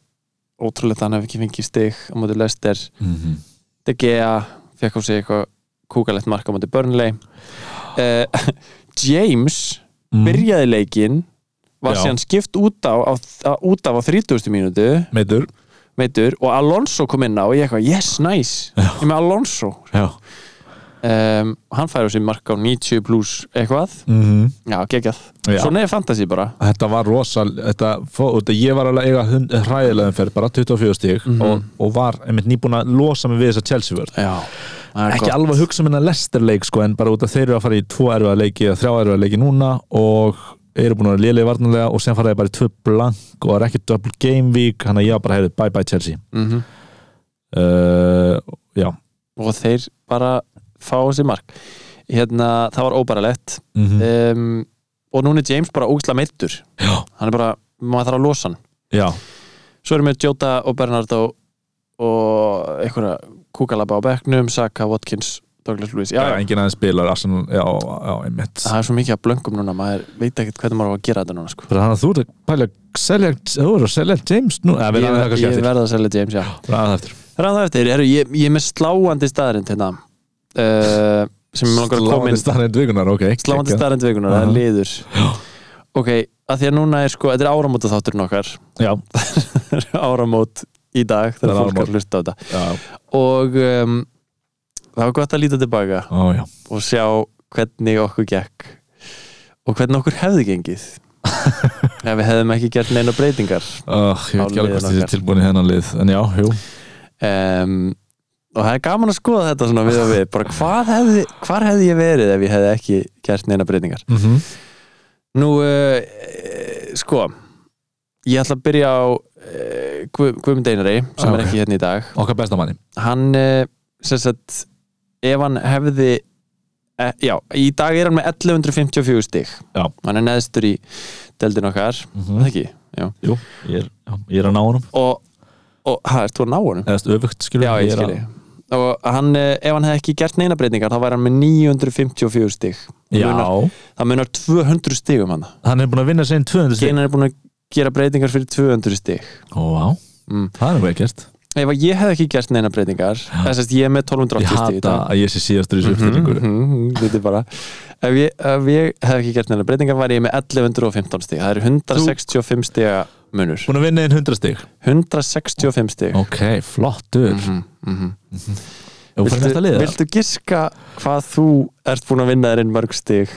[SPEAKER 2] ótrúlega hann hef ekki fengið stig á móti Lester
[SPEAKER 3] Mhm.
[SPEAKER 2] De Gea fekk á sig eitthvað kúkalegt mark á móti Burnley uh, James
[SPEAKER 3] Mhm.
[SPEAKER 2] byrjaði leikinn var síðan skipt út, á, á, á, út af á 30. mínútu.
[SPEAKER 3] Meitur.
[SPEAKER 2] Meitur og Alonso kom inn á og ég eitthvað, yes, nice.
[SPEAKER 3] Já.
[SPEAKER 2] ég með Alonso.
[SPEAKER 3] Já.
[SPEAKER 2] Um, hann fær á sig mark á 90 pluss eitthvað.
[SPEAKER 3] Mhm.
[SPEAKER 2] já, geggjað, svona er fantasy bara.
[SPEAKER 3] Þetta var rosal þetta, þetta, ég var alveg eiga hræðilega umferð, bara 24 stík
[SPEAKER 2] Mhm.
[SPEAKER 3] og, og var einmitt nýbúin að losa mig við þessa Chelsea vörð ekki
[SPEAKER 2] gott.
[SPEAKER 3] alveg hugsa um minna lesterleik sko, en bara út af þeir eru að fara í tvo erfiða leiki eða þrjá erfiða leiki núna og eru búin að vera lélega varnarlega og sen fara þeir bara í tvö blank og er ekki double game week hann að ég bara hefði bye bye Chelsea.
[SPEAKER 2] Mhm.
[SPEAKER 3] uh, já.
[SPEAKER 2] Og þeir bara fá sig mark. Hérna, það var óbæralegt
[SPEAKER 3] mm
[SPEAKER 2] um, og núna er James bara ógislega meittur hann er bara, maður þarf að losa hann.
[SPEAKER 3] Já,
[SPEAKER 2] svo erum við Jota og Bernardo og einhverja kúkalaba á bekknum, Saka, Watkins Douglas Lewis, já,
[SPEAKER 3] já,
[SPEAKER 2] já,
[SPEAKER 3] enginn aðeins spilar Arsenal, já, já, einmitt.
[SPEAKER 2] Það er svo mikið að blöngum núna, maður veit ekkert hvernig maður á að gera þetta núna sko.
[SPEAKER 3] Þannig að þú ert að pæla að selja, þú ert að selja James nú,
[SPEAKER 2] ég, ég verða að selja James, já.
[SPEAKER 3] Það eftir.
[SPEAKER 2] Ráða eftir, Heru, ég, ég er með sláandi staðarind hérna. Uh, sem ég langar að koma
[SPEAKER 3] Sláandi
[SPEAKER 2] inn
[SPEAKER 3] staðnind vikunar, ok
[SPEAKER 2] sláandi
[SPEAKER 3] geggjað.
[SPEAKER 2] staðarind vikunar, það er liður. Ok, að því að núna er sko þetta er áramóta þátturinn okkar.
[SPEAKER 3] Já,
[SPEAKER 2] áramót í dag þegar fólk er að hlusta á þetta.
[SPEAKER 3] Já,
[SPEAKER 2] og um, það var gott að líta tilbaka
[SPEAKER 3] ó
[SPEAKER 2] og sjá hvernig okkur gekk og hvernig okkur hefði gengið. Ef við hefðum ekki gert neina breytingar
[SPEAKER 3] Uh, ég veit ekki alveg hvort þið er tilbúin í hennan lið En já, jú.
[SPEAKER 2] Um, og það er gaman að skoða þetta svona við og við, bara hvað hefði hvar hefði ég verið ef ég hefði ekki gert neina breytingar?
[SPEAKER 3] Mm -hmm.
[SPEAKER 2] nú, uh, sko ég ætla að byrja á uh, Guðmund Einari sem
[SPEAKER 3] Ok.
[SPEAKER 2] er ekki hérna í dag.
[SPEAKER 3] Okkar bestamanni
[SPEAKER 2] hann uh, sem sagt ef hann hefði e, já, í dag er hann með 1154 stig.
[SPEAKER 3] Já.
[SPEAKER 2] hann er neðstur í deldin okkar,
[SPEAKER 3] mm
[SPEAKER 2] mm. ekki? Já.
[SPEAKER 3] Jú, ég er, ég er að ná honum.
[SPEAKER 2] Og, og hæ, ert þú að ná honum?
[SPEAKER 3] Eða öfugt, skilur
[SPEAKER 2] já, ég skilji og hann, ef hann hefði ekki gert neina breytingar þá væri hann með 954 stig.
[SPEAKER 3] Já,
[SPEAKER 2] munar, það munar 200 stigum hann.
[SPEAKER 3] Hann er búin að vinna sér 200 stig.
[SPEAKER 2] Geinar er búin að gera breytingar fyrir 200 stig.
[SPEAKER 3] Ó, vá,
[SPEAKER 2] mm.
[SPEAKER 3] það er nú ekkert
[SPEAKER 2] ef að ég hefði ekki gert neina breytingar þess að ég er með
[SPEAKER 3] Ég
[SPEAKER 2] 1280 stig í
[SPEAKER 3] hata að ég sé síðastur í þessu
[SPEAKER 2] Mhm, Þetta er bara ef ég, ef ég hef ekki gert neina breytingar var ég með 1115 stig. Það eru 165 stiga munur.
[SPEAKER 3] Búin að vinna einn 100 stig?
[SPEAKER 2] 165 stig.
[SPEAKER 3] Ok, flottur. Þú fyrir næsta lið eða?
[SPEAKER 2] viltu giska hvað þú ert búin að vinna þér inn mörg stig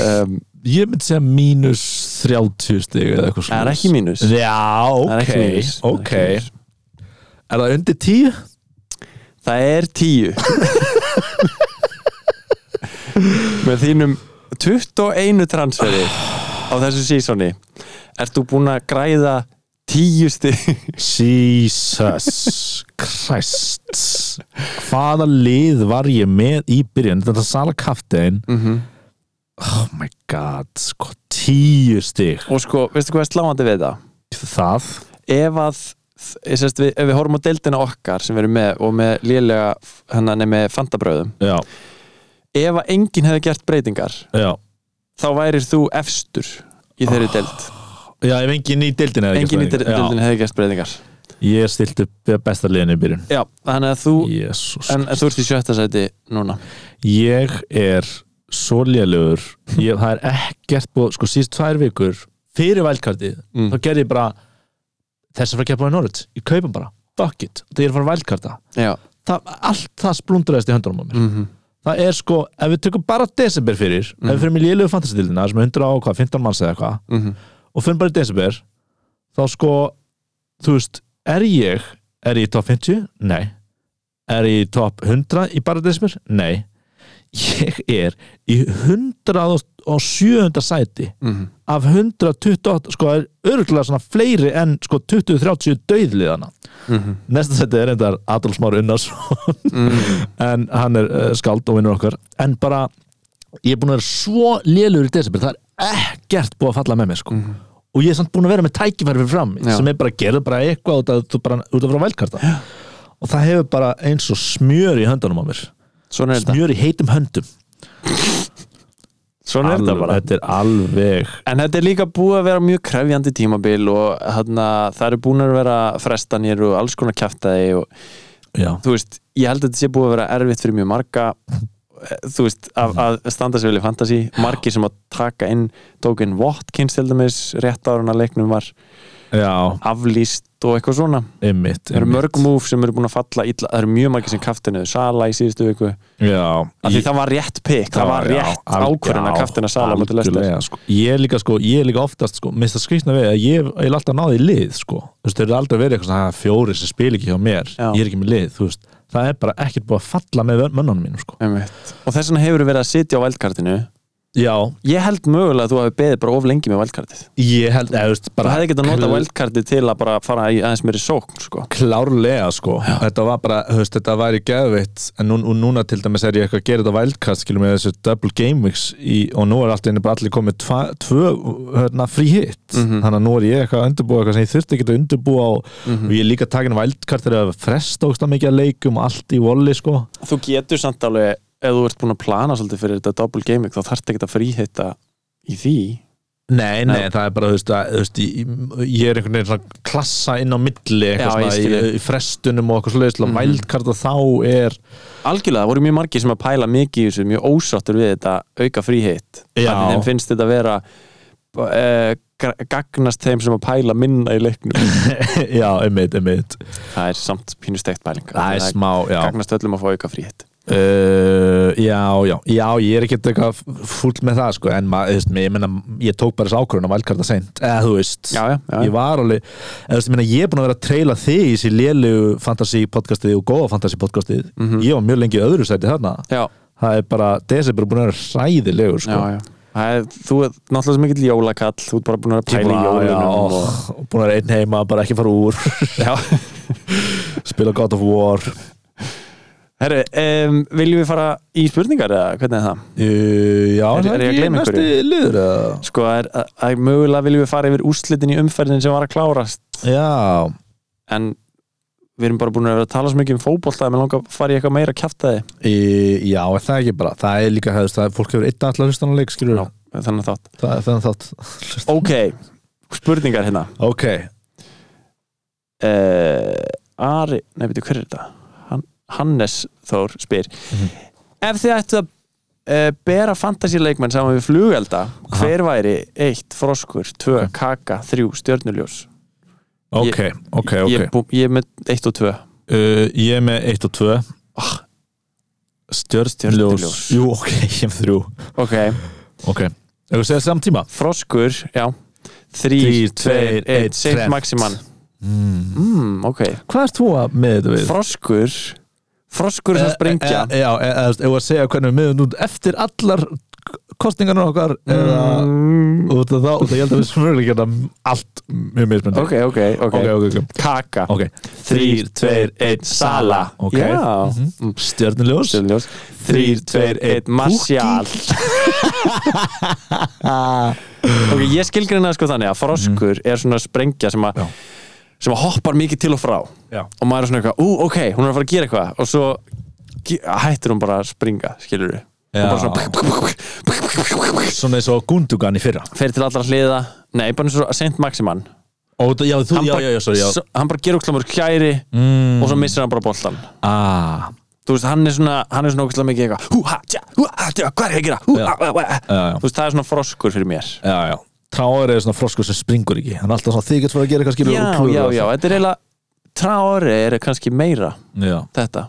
[SPEAKER 2] um,
[SPEAKER 3] Ég myndi segja mínus 30 stig eða eitthvað
[SPEAKER 2] það er ekki mínus
[SPEAKER 3] Já,
[SPEAKER 2] Það er
[SPEAKER 3] ok,
[SPEAKER 2] ekki mínus. Það er
[SPEAKER 3] ok
[SPEAKER 2] ekki.
[SPEAKER 3] Er það undir 10?
[SPEAKER 2] það er 10 með þínum 21 transferi á þessu sísoni ert þú búin að græða 10 stig
[SPEAKER 3] Jesus Christ Hvaða lið var ég með í byrjun? Þetta er Sala Kaftein
[SPEAKER 2] mm
[SPEAKER 3] Oh my god, sko, tíu stig.
[SPEAKER 2] Og sko, veistu hvað er sláandi við þetta?
[SPEAKER 3] Það?
[SPEAKER 2] Ef að ég sést, við, ef við horfum á deildina okkar sem við erum með og með lélega hennar með fantabröðum
[SPEAKER 3] Já,
[SPEAKER 2] ef að enginn hefði gert breytingar
[SPEAKER 3] já.
[SPEAKER 2] þá værir þú efstur í þeirri deild.
[SPEAKER 3] Já, ef enginn í deildin hefði
[SPEAKER 2] enginn í
[SPEAKER 3] gert það.
[SPEAKER 2] deildinu hefði gert breytingar.
[SPEAKER 3] Ég stilt upp besta liðinu í byrjun.
[SPEAKER 2] Já, þannig að þú
[SPEAKER 3] Jesus
[SPEAKER 2] en þú ert í sjötta sæti núna.
[SPEAKER 3] Ég er svo lélugur ég, Það er ekkert búið, sko síðust tvær vikur fyrir vælkartið,
[SPEAKER 2] Mm.
[SPEAKER 3] þá gerði ég bara þess að fara að keppa á Norwich. Ég kaupum bara, fuck it, það er að fara vælkarta allt það splundraðist í höndunum á mér.
[SPEAKER 2] Mm
[SPEAKER 3] það er sko, ef við tökum bara desember fyrir ef við fyrir með lélugu fantasildina sem er 100 á hvað, 15 manns eða eitthvað
[SPEAKER 2] -hmm.
[SPEAKER 3] og fyrir bara í desember þá sko, þú veist er ég, er ég í top 50? Nei. Er ég í top 100 í bara desember? Nei ég er í 107. sæti
[SPEAKER 2] Mhm.
[SPEAKER 3] af 128 sko er örgulega svona fleiri en sko 20-30 döðliðana
[SPEAKER 2] Mhm.
[SPEAKER 3] næsta sæti er reyndar Adolf Már Unnarsson
[SPEAKER 2] Mhm.
[SPEAKER 3] en hann er uh, skald og vinnur okkar en bara, ég er búin að vera svo lélur í desember, það er ekkert búið að falla með mér sko
[SPEAKER 2] Mhm.
[SPEAKER 3] og ég er samt búin að vera með tækifæri fyrir fram
[SPEAKER 2] Já.
[SPEAKER 3] sem er bara að gera bara eitthvað út af, út af, frá vælkarta og það hefur bara eins og smjör í höndunum á mér smjör í heitum höndum.
[SPEAKER 2] Svona er þetta bara.
[SPEAKER 3] þetta er alveg
[SPEAKER 2] En þetta er líka búið að vera mjög krefjandi tímabil og þarna, það eru búin að vera frestanir og alls konar kjaftaði og
[SPEAKER 3] já,
[SPEAKER 2] þú veist, ég held að þetta sé búið að vera erfitt fyrir mjög marga þú veist, að, að standa sig vel í fantasy. Margir sem að taka inn tók inn Watkins til dæmis rétt árun að leiknum var
[SPEAKER 3] já,
[SPEAKER 2] aflýst og eitthvað svona
[SPEAKER 3] einmitt,
[SPEAKER 2] það eru
[SPEAKER 3] einmitt.
[SPEAKER 2] mörg múf sem eru búin að falla illa, það eru mjög margir sem kaftinu Sala í síðustu viku, af því það var rétt pick, það var
[SPEAKER 3] já,
[SPEAKER 2] rétt ákvörðin að kaftina Sala
[SPEAKER 3] sko. ég er líka sko, er líka oftast sko, minnst það skrýtna við að ég ég er alltaf náði í lið sko, þeir eru aldrei verið eitthvað fjóri sem spil ekki hjá mér,
[SPEAKER 2] Já.
[SPEAKER 3] ég er ekki með lið það er bara ekkert búið að falla með mönnunum mínum sko.
[SPEAKER 2] og þess vegna hefur verið að sitja á vældkartinu
[SPEAKER 3] já,
[SPEAKER 2] ég held mögulega að þú hafi beðið bara of lengi með vældkartið
[SPEAKER 3] ég held, eða, þú veist,
[SPEAKER 2] bara
[SPEAKER 3] bara
[SPEAKER 2] hefði getað nota
[SPEAKER 3] kl-
[SPEAKER 2] vældkartið til að bara fara í aðeins meiri sókn sko.
[SPEAKER 3] klárlega sko þetta var bara, þú veist, þetta væri geðveitt en nú, núna til dæmis er ég eitthvað að gera þetta wildcast skilum með þessu double game weeks í, og nú er allt inni bara allir komið tva, tvö hérna, frí hit
[SPEAKER 2] Mhm.
[SPEAKER 3] þannig að nú er ég eitthvað að undirbúa eitthvað sem ég þurfti ekki að undirbúa og,
[SPEAKER 2] Mhm.
[SPEAKER 3] og ég er líka wildcard þegar að fresta ógst mikið að leikum
[SPEAKER 2] ef þú ert búin að plana svolítið fyrir þetta double gaming þá þarfst ekki að fríhitta í því.
[SPEAKER 3] Nei, nei,
[SPEAKER 2] Já.
[SPEAKER 3] það er bara, þú veist, að, þú veist ég, er einhvern veginn svona klassa inn á milli
[SPEAKER 2] Já,
[SPEAKER 3] eitthvað
[SPEAKER 2] ég
[SPEAKER 3] svona í, í frestunum og eitthvað svoleiðis til að
[SPEAKER 2] Mhm.
[SPEAKER 3] wildcarda þá er
[SPEAKER 2] algjörlega, það voru mjög margir sem að pæla mikið í þessu, mjög ósáttur við þetta auka fríhitt.
[SPEAKER 3] Já.
[SPEAKER 2] þeim finnst þetta að vera uh, gagnast þeim sem að pæla minna í leiknum.
[SPEAKER 3] Já, einmitt, einmitt.
[SPEAKER 2] Það er samt pínu steikt pæling.
[SPEAKER 3] Það er smá, já.
[SPEAKER 2] gagnast öllum að fá auka fríhitt
[SPEAKER 3] Uh, já, já, já, ég er ekkert eitthvað fúll með það sko, en maður, veist, ég, meina, ég tók bara þessu ákvörðun að vælkarta seint, eða þú veist.
[SPEAKER 2] Já, já, já,
[SPEAKER 3] ég var alveg, eða veist, ég meina, ég er búin að vera að treyla þig í þessi lélegu fantasy podcastið og góða fantasy podcastið
[SPEAKER 2] Mhm.
[SPEAKER 3] ég var mjög lengi öðru sæti þarna.
[SPEAKER 2] Já,
[SPEAKER 3] það er bara, þessi er bara búin að vera hræðilegur sko.
[SPEAKER 2] já, já. Það er, þú er náttúrulega svo mikill jólakall. Þú ert bara búin að pæla í jólunum og...
[SPEAKER 3] búin að vera einn heima, bara ekki fara úr. Spila God of War
[SPEAKER 2] Herru, um, viljum við fara í spurningar eða hvernig er það?
[SPEAKER 3] uh, já,
[SPEAKER 2] Er-
[SPEAKER 3] það
[SPEAKER 2] er ég að gleyma einhverju?
[SPEAKER 3] liður eða?
[SPEAKER 2] Sko, er, að, að mögulega viljum við fara yfir úrslitin í umferðin sem var að klárast
[SPEAKER 3] já,
[SPEAKER 2] en við erum bara búin að vera að tala svo mikið um fótbolta að mér langar að fara í eitthvað meira kjaftaði
[SPEAKER 3] Í, já, er það ekki bara það er líka, hefðist, það er, fólk hefur einn allar hlustan á leik skilur
[SPEAKER 2] Já. þannig að þátt
[SPEAKER 3] það er þannig þátt
[SPEAKER 2] Ok, spurningar hérna
[SPEAKER 3] ok,
[SPEAKER 2] uh, Ari, nei, veitu, hver er þetta? Han, Hannes Þór spyr
[SPEAKER 3] Mhm.
[SPEAKER 2] Ef þið ættu að uh, bera fantasíleikmenn saman við flugelda hver væri eitt froskur, tvö, kaka, þrjú, stjörnuljós?
[SPEAKER 3] Ok, ok, ok.
[SPEAKER 2] Ég, ég er með eitt og tvö.
[SPEAKER 3] Uh, ég er með 1 og 2
[SPEAKER 2] Ah.
[SPEAKER 3] stjörnljós
[SPEAKER 2] Stjörnuljós.
[SPEAKER 3] jú, ok, ég er með 3
[SPEAKER 2] Ok,
[SPEAKER 3] ok, ef við segja samtíma
[SPEAKER 2] froskur, já. Þrýr,
[SPEAKER 3] Þrír,
[SPEAKER 2] tveir,
[SPEAKER 3] tveir,
[SPEAKER 2] einn,
[SPEAKER 3] einn,
[SPEAKER 2] Saint
[SPEAKER 3] Trent.
[SPEAKER 2] Maximan
[SPEAKER 3] mm.
[SPEAKER 2] mm, Ok,
[SPEAKER 3] hvað er þú að með þetta við?
[SPEAKER 2] froskur Froskur sem sprengja.
[SPEAKER 3] e, e, já, eða ef við að segja hvernig við miðum út eftir allar kostningarnar okkar eða
[SPEAKER 2] mm,
[SPEAKER 3] út af það, út af ég held að við smurlega geta allt mjög mismöndi
[SPEAKER 2] Ok, ok, ok, Kaka. Þrýr, tveir, einn, Sala.
[SPEAKER 3] Mhm. stjörnuljós.
[SPEAKER 2] Stjörnuljós. Þrýr, tveir, einn, Martial. Ok, ég skilgreina það sko þannig að froskur er svona sprengja sem að. Sem hoppar mikið til og frá.
[SPEAKER 3] Já.
[SPEAKER 2] og maður er svona eitthvað, ú, ok, hún er að fara að gera eitthvað. Og svo hættir hún bara að springa skilur við
[SPEAKER 3] Já.
[SPEAKER 2] bara svona
[SPEAKER 3] svona eins og Gundogan í fyrra.
[SPEAKER 2] Fer til allra hliða. Nei, bara eins og Saint Maximan.
[SPEAKER 3] Og það, já, þú,
[SPEAKER 2] hann
[SPEAKER 3] já,
[SPEAKER 2] bara,
[SPEAKER 3] já, já, sorry, já.
[SPEAKER 2] s- hann bara gerur klæri
[SPEAKER 3] mm.
[SPEAKER 2] og svo missir hann bara boltan
[SPEAKER 3] ah,
[SPEAKER 2] þú veist, hann er svona, hann er svona okkur mikið eitthvað hú, ha, tja, hú, ha, tja, hvað er ég að gera? Hú,
[SPEAKER 3] Já.
[SPEAKER 2] ha, ha, ha.
[SPEAKER 3] já, já,
[SPEAKER 2] þú veist, það er svona froskur fyrir mér.
[SPEAKER 3] Já, já Tráður er svona froskur sem springur ekki. Hann er alltaf svona þykert fyrir að gera eitthvað
[SPEAKER 2] já, já, já, þetta er eiginlega Traore er kannski meira
[SPEAKER 3] já,
[SPEAKER 2] þetta,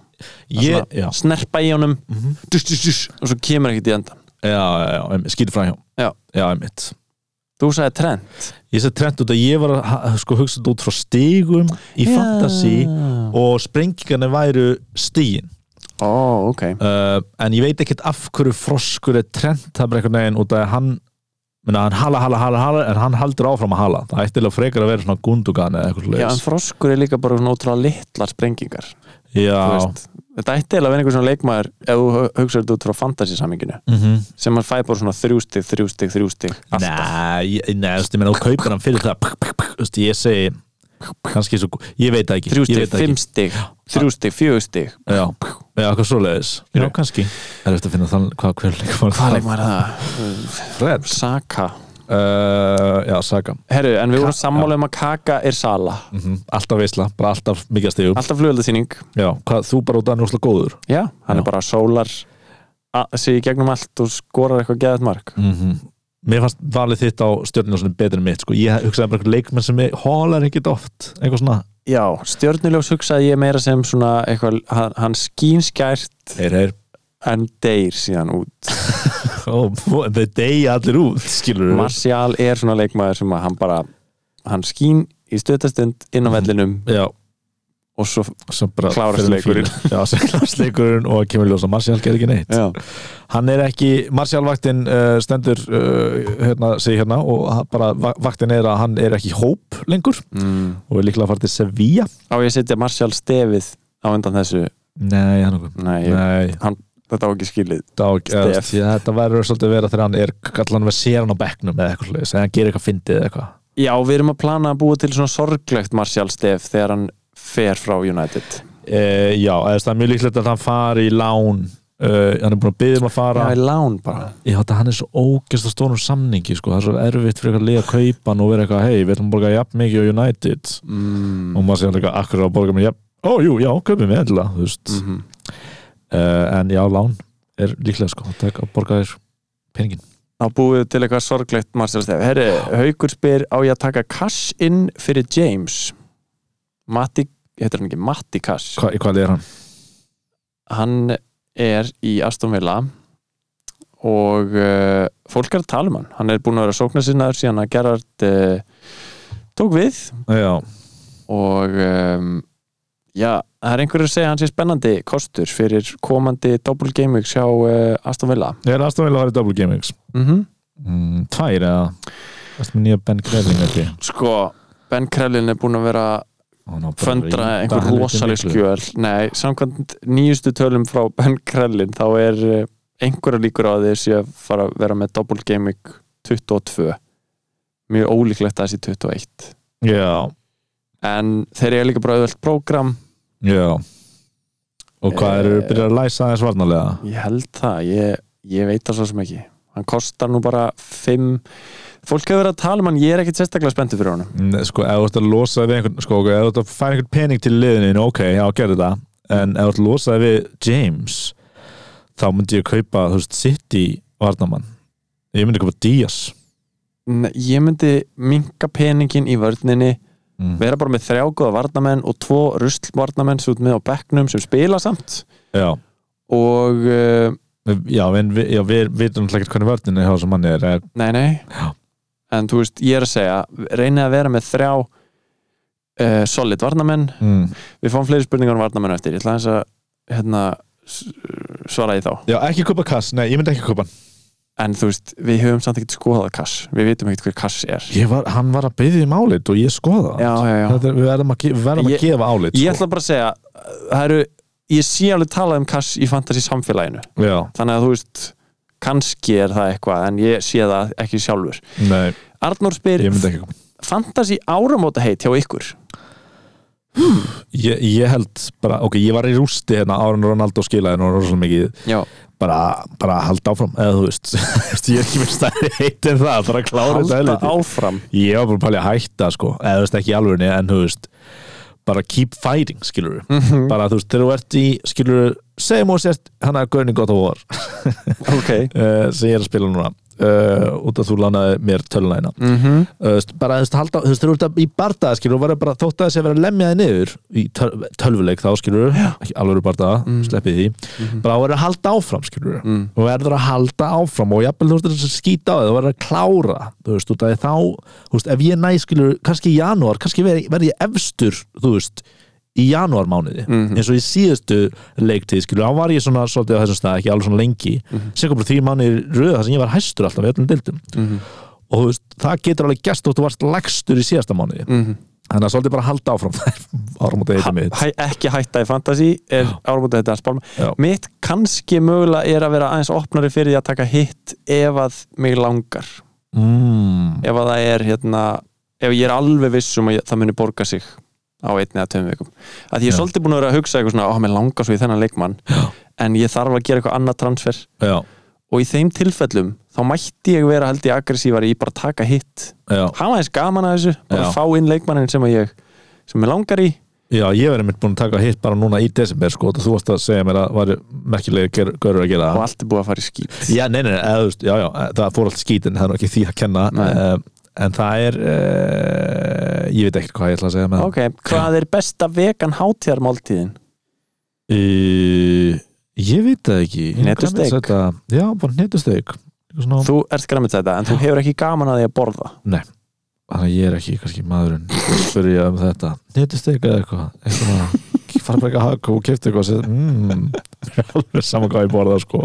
[SPEAKER 3] ég,
[SPEAKER 2] Svona snerpa í honum.
[SPEAKER 3] Mhm.
[SPEAKER 2] dus, dus, dus, og svo kemur ekkert í endan
[SPEAKER 3] já, já, já, skýtur frá hjá.
[SPEAKER 2] Já.
[SPEAKER 3] einmitt.
[SPEAKER 2] Þú sagði trend
[SPEAKER 3] ég sett trend út að ég var að sko hugsa þetta út frá stigum í fantasy og sprengingarnir væru stigin.
[SPEAKER 2] Ó, ok.
[SPEAKER 3] Uh, en ég veit ekkert af hverju froskur er trend það er bara einhvern veginn út af að hann minna, hann hala, hala, hala, hala en hann haldur áfram að hala. Það ætti alveg frekar að vera svona gundugan eða eitthvað
[SPEAKER 2] Já, en froskur er líka bara svona ótrúlega litlar sprengingar. Veist. Þetta ætti eiginlega að vera einhver svona leikmaður ef þú hugsaður þetta út frá fantasy-saminginu
[SPEAKER 3] mhm.
[SPEAKER 2] sem hann fæ bara svona þrjústig, þrjústig, þrjústig
[SPEAKER 3] Nei, nei, þú veist, ég meina, þú kaupir hann fyrir það Þú veist, ég segi kannski svo, ég veit ekki. Ég
[SPEAKER 2] þrjústig,
[SPEAKER 3] veit það ekki.
[SPEAKER 2] fimmstig, þrjústig, fjögustig
[SPEAKER 3] Já, já, hvað svoleiðis. Já, kannski. Það er eftir að finna þann, hvað hver leikmaður
[SPEAKER 2] Hvað leikmaður er það?
[SPEAKER 3] Fred.
[SPEAKER 2] Saka.
[SPEAKER 3] Uh, Já, Saga
[SPEAKER 2] Herru, en við vorum sammála um að Kaka er Sala.
[SPEAKER 3] Mm Alltaf veisla, bara alltaf mikið að stíðu
[SPEAKER 2] Alltaf
[SPEAKER 3] hvað, þú bara út af hann úrslega góður?
[SPEAKER 2] Já, hann
[SPEAKER 3] Já.
[SPEAKER 2] er bara sólar sig í gegnum allt og skorar eitthvað geðað mark.
[SPEAKER 3] Mm Mér fannst valið þitt á svona betur en mitt sko. Ég hugsaði bara eitthvað leikmenn sem hólar ekkert oft Eitthvað svona.
[SPEAKER 2] Já, stjörnuljós hugsaði ég meira sem svona eitthvað, hann, hann skínskært
[SPEAKER 3] Heyr, heyr.
[SPEAKER 2] en deyr síðan út.
[SPEAKER 3] Þau deyja allir út, skilur
[SPEAKER 2] Martial er svona leikmaður sem að hann bara hann skín í stöðtastund inn á vellinum.
[SPEAKER 3] Já,
[SPEAKER 2] og svo
[SPEAKER 3] bara
[SPEAKER 2] Klárast leikurinn.
[SPEAKER 3] Já, sem klárast leikurinn og kemur ljósa Marcial gerði ekki neitt.
[SPEAKER 2] Já,
[SPEAKER 3] Hann er ekki, Marcial vaktin uh, stendur uh, hérna, segi hérna og hann bara va- vaktin er að hann er ekki hóp lengur
[SPEAKER 2] mm.
[SPEAKER 3] og er líklega að fara til Sevilla.
[SPEAKER 2] Á ég setja Martial stefið á undan þessu?
[SPEAKER 3] Nei, hann
[SPEAKER 2] Nei, ég,
[SPEAKER 3] Nei,
[SPEAKER 2] þetta á ekki skilið.
[SPEAKER 3] Ekki-
[SPEAKER 2] Stef.
[SPEAKER 3] því að þetta verður svolítið að vera þegar hann er allan að sér hann á bekknum eða eitthvað hann gerir eitthvað fyndið eða eitthvað.
[SPEAKER 2] Já, við erum að plana að búa til svona sorglegt Martial stef þegar hann fer frá United?
[SPEAKER 3] E, Já, eða það er mjög líklegt að hann fari í lán uh, hann er búin að byggja um að fara.
[SPEAKER 2] Já, í lán bara.
[SPEAKER 3] Já, þetta hann er svo ógæst að stórum samningi sko. það er svo erfitt fyrir eitthvað að liða að kaupa hann og vera eitthvað, hei, við ætlum að borga jafn mikið á United.
[SPEAKER 2] Mm.
[SPEAKER 3] og maður sé hann eitthvað, akkur að borga mig jafn? Ó, jú, já, kaupið mig endilega þú veist.
[SPEAKER 2] mm
[SPEAKER 3] uh, en já, lán er líklega sko, að taka- að borga þér peningin
[SPEAKER 2] Þá búum við til eitthvað sorglegt stef. Herri, Haukur spyr á ég að taka cash inn fyrir James? Matti, heitir hann ekki Matti Cash
[SPEAKER 3] Hva, hvað er hann?
[SPEAKER 2] hann er í Aston Villa og uh, fólk er að tala um hann. Hann er búin að vera sóknarsinnaður síðan að Gerard uh, tók við.
[SPEAKER 3] Já,
[SPEAKER 2] og um, já, það er einhverju að segja hann sé spennandi kostur fyrir komandi double game week hjá uh, Aston Villa.
[SPEAKER 3] Er aðstofnilega að vera Double Gamings
[SPEAKER 2] mm -hmm.
[SPEAKER 3] mm, Tvær eða? Það er nýja Ben Krelling ekki
[SPEAKER 2] sko, Ben Krellin er búin að vera föndra einhver
[SPEAKER 3] helviti
[SPEAKER 2] rosaleg
[SPEAKER 3] miklu.
[SPEAKER 2] skjöl. Nei, samkvæmt nýjustu tölum frá Ben Krellin þá er uh, einhverja líkur á sé að fara að vera með double week 22 mjög ólíklegt að þessi 21
[SPEAKER 3] Já,
[SPEAKER 2] en þeir eru líka bara auðvöld prógram.
[SPEAKER 3] Já. Og hvað eru
[SPEAKER 2] Eh,
[SPEAKER 3] byrjað að læsa aðeins varnarlega?
[SPEAKER 2] ég held það, ég, ég veit það svo sem ekki. Hann kostar nú bara 5 fólk hefur verið að tala um hann, ég er ekkit sérstaklega spenntið fyrir honum.
[SPEAKER 3] Nei, Sko, ef þú ert að losa við einhvern Sko, ef þú ert að færa einhvern pening til liðinu Ok, já, gerðu það. En ef þú ert að losa við James Þá myndi ég kaupa, þú veist, City varnamann Ég myndi kaupa Díaz
[SPEAKER 2] ég myndi minka peningin í vörninni
[SPEAKER 3] mm.
[SPEAKER 2] vera bara með þrjá góða varnamenn og tvo ruslvarnamenn sem út með á bekknum sem spila samt.
[SPEAKER 3] Já,
[SPEAKER 2] og uh,
[SPEAKER 3] já, en við, já, við vitum náttúrulega ekki hvernig vörðinu hjá þessum manni er, er
[SPEAKER 2] nei nei.
[SPEAKER 3] Já.
[SPEAKER 2] En þú veist, ég er að segja reynið að vera með þrjá uh, solid varnamenn
[SPEAKER 3] mm.
[SPEAKER 2] við fáum fleiri spurningar um varnamenn eftir. Ég ætla aðeins að hérna, svara í þá.
[SPEAKER 3] Já, ekki kaupa Kass, nei, ég myndi ekki hann.
[SPEAKER 2] En þú veist, við höfum samt ekkert skoðað kass. Við vitum ekkert hver kass er.
[SPEAKER 3] Ég var, Hann var að byggja um álit og ég skoða
[SPEAKER 2] já, já, já.
[SPEAKER 3] Er, Við verðum að, verðum
[SPEAKER 2] Ég-
[SPEAKER 3] að gefa álit
[SPEAKER 2] ég
[SPEAKER 3] sko.
[SPEAKER 2] ætla bara að segja það eru, ég sé alveg talað um kass í fantasy samfélaginu.
[SPEAKER 3] Já,
[SPEAKER 2] þannig að þú veist kannski er það eitthvað en ég sé það ekki sjálfur.
[SPEAKER 3] Nei,
[SPEAKER 2] Arnór spyr,
[SPEAKER 3] ég myndi ekki kaupa
[SPEAKER 2] fantasy áramóta heit hjá ykkur?
[SPEAKER 3] Ég, ég held bara, ok, ég var í rústi hérna árun Ronaldo skilaði nú rosalega mikið.
[SPEAKER 2] Já,
[SPEAKER 3] bara, bara halda áfram eða þú veist, ég er ekki með stærri heit en það, bara klára þetta
[SPEAKER 2] halda
[SPEAKER 3] helviti
[SPEAKER 2] áfram?
[SPEAKER 3] Ég var bara að pæli að hætta sko eða þú veist ekki í alvörinni en þú veist bara keep fighting skilur
[SPEAKER 2] Mhm.
[SPEAKER 3] bara þú veist þegar þú ert í skilur segjum og sért hann að Gurning God of War.
[SPEAKER 2] Ok.
[SPEAKER 3] Uh, sem ég er að spila núna uh, út af þú lánaði mér tölunæna
[SPEAKER 2] mm -hmm.
[SPEAKER 3] uh, veist, bara þú veist þú veist þú ert að- í bardaða skilur og verður bara þótt að þessi að vera að lemja þig niður í töl, tölvuleik þá skilur ekki alveg bardaða,
[SPEAKER 2] Mm.
[SPEAKER 3] sleppið því bara þú verður að halda áfram skilur
[SPEAKER 2] mm.
[SPEAKER 3] og verður að halda áfram og jafnvel þú veist þess að skýta á þig þú verður að klára þú veist, af því þá þú veist, ef ég næ skilur kannski í janúar, kannski verð ég efstur þú veist, í janúarmánuði
[SPEAKER 2] Mhm.
[SPEAKER 3] eins og í síðustu leiktíð skilur, þá var ég svona svolítið á þessum stað, ekki alveg svona lengi
[SPEAKER 2] Mhm.
[SPEAKER 3] sem kom bara því mánuði röða þar sem ég var hæstur alltaf í öllum dildum
[SPEAKER 2] Mhm.
[SPEAKER 3] og þú veist, það getur alveg gæst og þú varst lægstur í síðasta mánuði
[SPEAKER 2] Mhm.
[SPEAKER 3] þannig að svolítið bara halda áfram áramóta eitthvað mitt
[SPEAKER 2] Hæ, ekki hætta í fantasy er áramóta þetta spálma mitt kannski mögulega er að vera aðeins opnari fyrir því að taka hitt ef að mig langar
[SPEAKER 3] mm.
[SPEAKER 2] ef að það er hérna ef að á einni eða tveim vikum. Að ég er svolítið búin að vera að hugsa eitthvað svona, ó, mér langar svo í þennan leikmann.
[SPEAKER 3] Já.
[SPEAKER 2] en ég þarf að gera eitthvað annað transfer.
[SPEAKER 3] Já,
[SPEAKER 2] og í þeim tilfellum þá mætti ég vera held ég aggressívar í bara að taka hitt hafa eins gaman að þessu, bara fá inn leikmannin sem að ég sem ég langar í.
[SPEAKER 3] Já, ég verið mitt búin að taka hitt bara núna í desember sko, og þú varst að segja mér að var merkilega görur að gera.
[SPEAKER 2] Og
[SPEAKER 3] það
[SPEAKER 2] allt er búið að fara í skít.
[SPEAKER 3] Já, nei, nei, það fór allt skítin, það er ekki því að kenna
[SPEAKER 2] Nei.
[SPEAKER 3] En það er uh, ég veit ekkert hvað ég ætla að segja með
[SPEAKER 2] ok, hvað er besta vegan hátíðarmáltíðin?
[SPEAKER 3] uh, Ég veit það ekki. Setja- Já, bara netusteik svona...
[SPEAKER 2] þú ert græmið þetta, en þú hefur ekki gaman að því að borða?
[SPEAKER 3] Þannig að ég er ekki kannski maðurinn fyrir ég um þetta. Netusteik eða eitthvað eitthvað, fara bara ekki að haka og kefti eitthvað mm, alveg saman hvað ég borða sko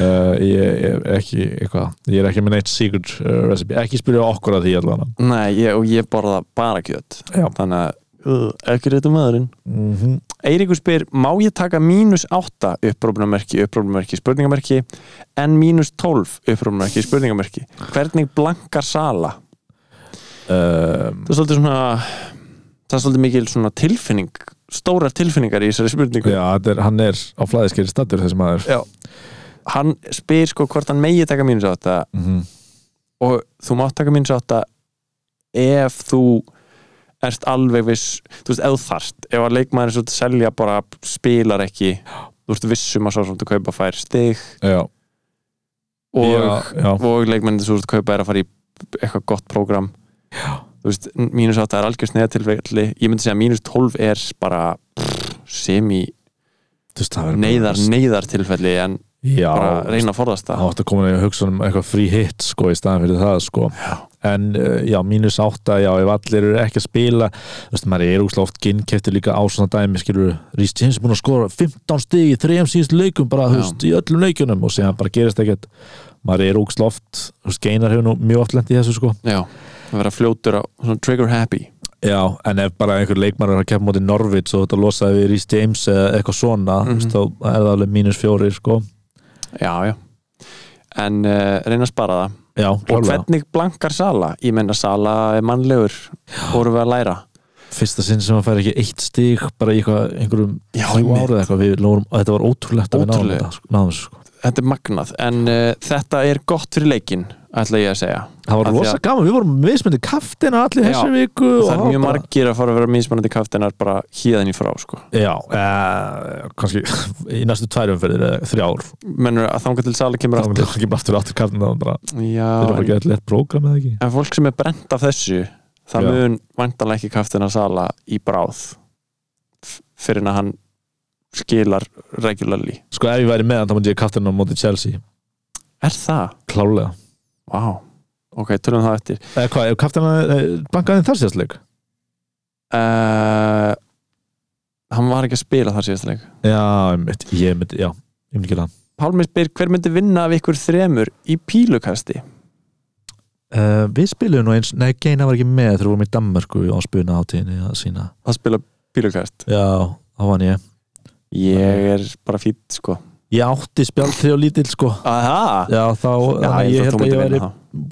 [SPEAKER 3] Uh, ég, er ekki eitthvað ég er ekki með neitt secret uh, recipe ekki spyrja okkur að því allan
[SPEAKER 2] nei, ég, og ég borða bara kjöt
[SPEAKER 3] Já.
[SPEAKER 2] þannig að, uh, ekki réttu maðurinn
[SPEAKER 3] mm -hmm.
[SPEAKER 2] Eiríkur spyr, má ég taka mínus 8 upprópunamerki, upprópunamerki, spurningamerki en mínus 12 upprópunamerki, spurningamerki hvernig blankar sala?
[SPEAKER 3] um,
[SPEAKER 2] Það er svolítið svona það er svolítið mikil svona tilfinning stórar tilfinningar í þessari spurningu
[SPEAKER 3] Já, er, hann er á flæðiskeri statur þessi maður
[SPEAKER 2] Já. Hann spyr sko hvort hann megi taka mínus 8
[SPEAKER 3] mm -hmm.
[SPEAKER 2] og þú mátt taka mínus 8 ef þú ert alveg viss þú veist, þarft, ef að leikmaður svo selja bara spilar ekki þú ert vissum að svo sem þú kaupa fær stig.
[SPEAKER 3] Já,
[SPEAKER 2] og, og leikmennir svo sem þú kaupa er að fara í eitthvað gott prógram.
[SPEAKER 3] Já.
[SPEAKER 2] veist, mínus 8 er algjör sneðatilfelli ég myndi segja að mínus 12 er bara
[SPEAKER 3] veist, það verður
[SPEAKER 2] neyðar,
[SPEAKER 3] bara-
[SPEAKER 2] neyðar tilfelli en
[SPEAKER 3] Já,
[SPEAKER 2] bara reyna að forðast
[SPEAKER 3] það. átti að koma inn í að hugsa um eitthvað frí hit sko í staðan fyrir það sko.
[SPEAKER 2] Já.
[SPEAKER 3] en uh, já, mínus átta, já, ef allir eru ekki að spila þú veist, maður er úrslega oft ginnkefti líka á svona dæmi, skilur Rhys James er búin að skora 15 stig í þrejum síðust leikum bara, þú veist, í öllum leikunum og síðan bara gerist ekkert. Maður er oft, þú veist, Geinar hefur nú mjög oft lent í þessu sko.
[SPEAKER 2] Já, að vera fljótur á svona trigger happy.
[SPEAKER 3] Já, en ef bara einhver leikmann er að keppa móti Norvits og þetta losaði við Rhys James eða eitthvað svona, mm -hmm. þá er það alveg mínus fjóri sko
[SPEAKER 2] já, já en uh, reyna að spara það
[SPEAKER 3] Já,
[SPEAKER 2] og hvernig blankar Sala? ég menna Sala er mannlegur voru við að læra
[SPEAKER 3] fyrsta sinn sem hann fær ekki eitt stig bara í einhverjum
[SPEAKER 2] Já, einmitt.
[SPEAKER 3] árið eitthvað við lórum, og þetta var ótrúlegt að við náðum
[SPEAKER 2] Ótrúlega.
[SPEAKER 3] þetta sko, sko.
[SPEAKER 2] Þetta er magnað, en uh, þetta er gott fyrir leikin, ætla ég að segja.
[SPEAKER 3] Það var rosa gaman, við vorum mismyndi kaftina allir
[SPEAKER 2] Já,
[SPEAKER 3] þessu viku
[SPEAKER 2] það er mjög
[SPEAKER 3] bara-
[SPEAKER 2] margir að fara að vera mismunandi kaftinar bara híðan í frá sko.
[SPEAKER 3] Já, eh, kannski í næstu tvær umferðir eða þrjár.
[SPEAKER 2] Mennur að þanga til Sala kemur aftur?
[SPEAKER 3] ekki bara aftur aftur kaftina bara,
[SPEAKER 2] já,
[SPEAKER 3] bara
[SPEAKER 2] en,
[SPEAKER 3] að geta lett prógram eða ekki?
[SPEAKER 2] en fólk sem er brent af þessu það mun vantanlega ekki kaftina Sala í bráð fyrir að hann skilar regularly.
[SPEAKER 3] Sko ef ég væri með hann þá myndi ég kaftina á móti Chelsea.
[SPEAKER 2] Er það?
[SPEAKER 3] klálega
[SPEAKER 2] Vá, ok, tölum það eftir.
[SPEAKER 3] Eða hvað, ef kaftina bankaði þar síðastleik
[SPEAKER 2] uh, hann var ekki að spila þar síðast leik.
[SPEAKER 3] Já, einmitt, ég myndi, já, ég myndi gera það.
[SPEAKER 2] Pálmi spyr hver myndi vinna af ykkur þremur í pílukasti?
[SPEAKER 3] Uh, Við spilum nú eins, nei, Geina var ekki með þegar við vorum í Danmörku á spuna átíðinni að sína.
[SPEAKER 2] Að spila pílukast?
[SPEAKER 3] Já, þá vann ég
[SPEAKER 2] ég er bara fýtt sko.
[SPEAKER 3] Ég átti spjaldtrið og lítill sko.
[SPEAKER 2] Aha.
[SPEAKER 3] Já, þá,
[SPEAKER 2] Já,
[SPEAKER 3] þannig ég
[SPEAKER 2] að
[SPEAKER 3] held að ég væri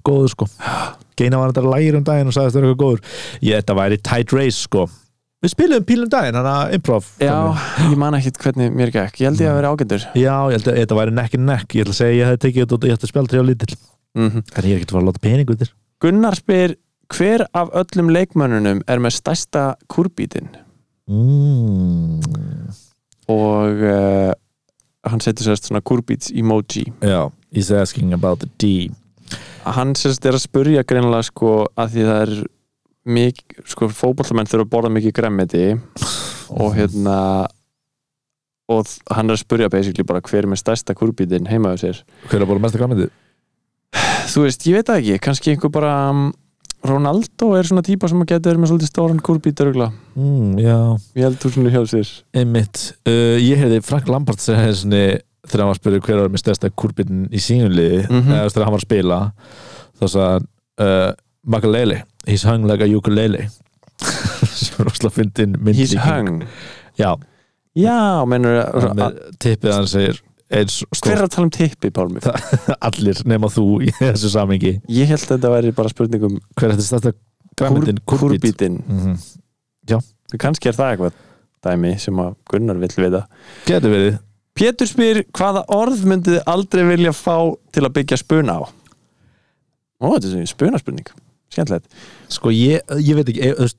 [SPEAKER 3] góður sko. Geina var þetta lægir um daginn og sagðist það eitthvað góður. Ég, þetta væri tight race sko. Við spilum pílum daginn, hann að improv.
[SPEAKER 2] Já, ég man ekkit hvernig mér gekk. Ég held ég að vera ágættur
[SPEAKER 3] Já, ég held að þetta væri neck in neck. Ég ætla að segja að ég hefði tekið þetta og ég ætti spjaldtrið og lítill.
[SPEAKER 2] Mm
[SPEAKER 3] En ég er ekkert að fara að láta pening út þér
[SPEAKER 2] Gunnar spyr hver af öllum leikmönnunum er með stærsta kurbítin
[SPEAKER 3] mm.
[SPEAKER 2] Og uh, hann setur sérst svona kurbíts emoji.
[SPEAKER 3] Já, he's asking about the D.
[SPEAKER 2] Hann sérst er að spurja greinilega sko að því það er mikið, sko fótbollamenn þurfa að borða mikið gremmiti og hérna og hann er að spurja basically bara hver er með stærsta kurbítin heima á sér.
[SPEAKER 3] Hver er að bóla mesta græmyndi?
[SPEAKER 2] þú veist, ég veit ekki, kannski einhver bara um, Ronaldo er svona típa sem að geta verið með svolítið stóran kurbít örgla
[SPEAKER 3] mm,
[SPEAKER 2] ég held þú svona hjá sér.
[SPEAKER 3] Einmitt. Uh, ég heyrði Frank Lampard þegar hann var að spyrja hver var með stærsta kurbitinn í sínunliði
[SPEAKER 2] Mhm.
[SPEAKER 3] eða þú veist, þegar hann var að spila þá sagði hann uh, Makalele, he's hung like a ukulele. Sem er óslega fyndin
[SPEAKER 2] he's hung?
[SPEAKER 3] Já,
[SPEAKER 2] já, mennur
[SPEAKER 3] tippið hann segir
[SPEAKER 2] hver er að tala um tippi, Pálmi?
[SPEAKER 3] allir nema þú í þessu samingi
[SPEAKER 2] ég held að þetta væri bara spurningum
[SPEAKER 3] hver er þetta stærsta græmyndin kurbit
[SPEAKER 2] kurbítin
[SPEAKER 3] mm
[SPEAKER 2] kannski er það eitthvað dæmi sem að Gunnar vill vita.
[SPEAKER 3] Getur verið.
[SPEAKER 2] Pétur spyr hvaða orð myndið aldrei vilja fá til að byggja spuna á? Ó, þetta er svona spunaspurning. Skemmtilegt.
[SPEAKER 3] Sko ég, ég veit ekki, ég,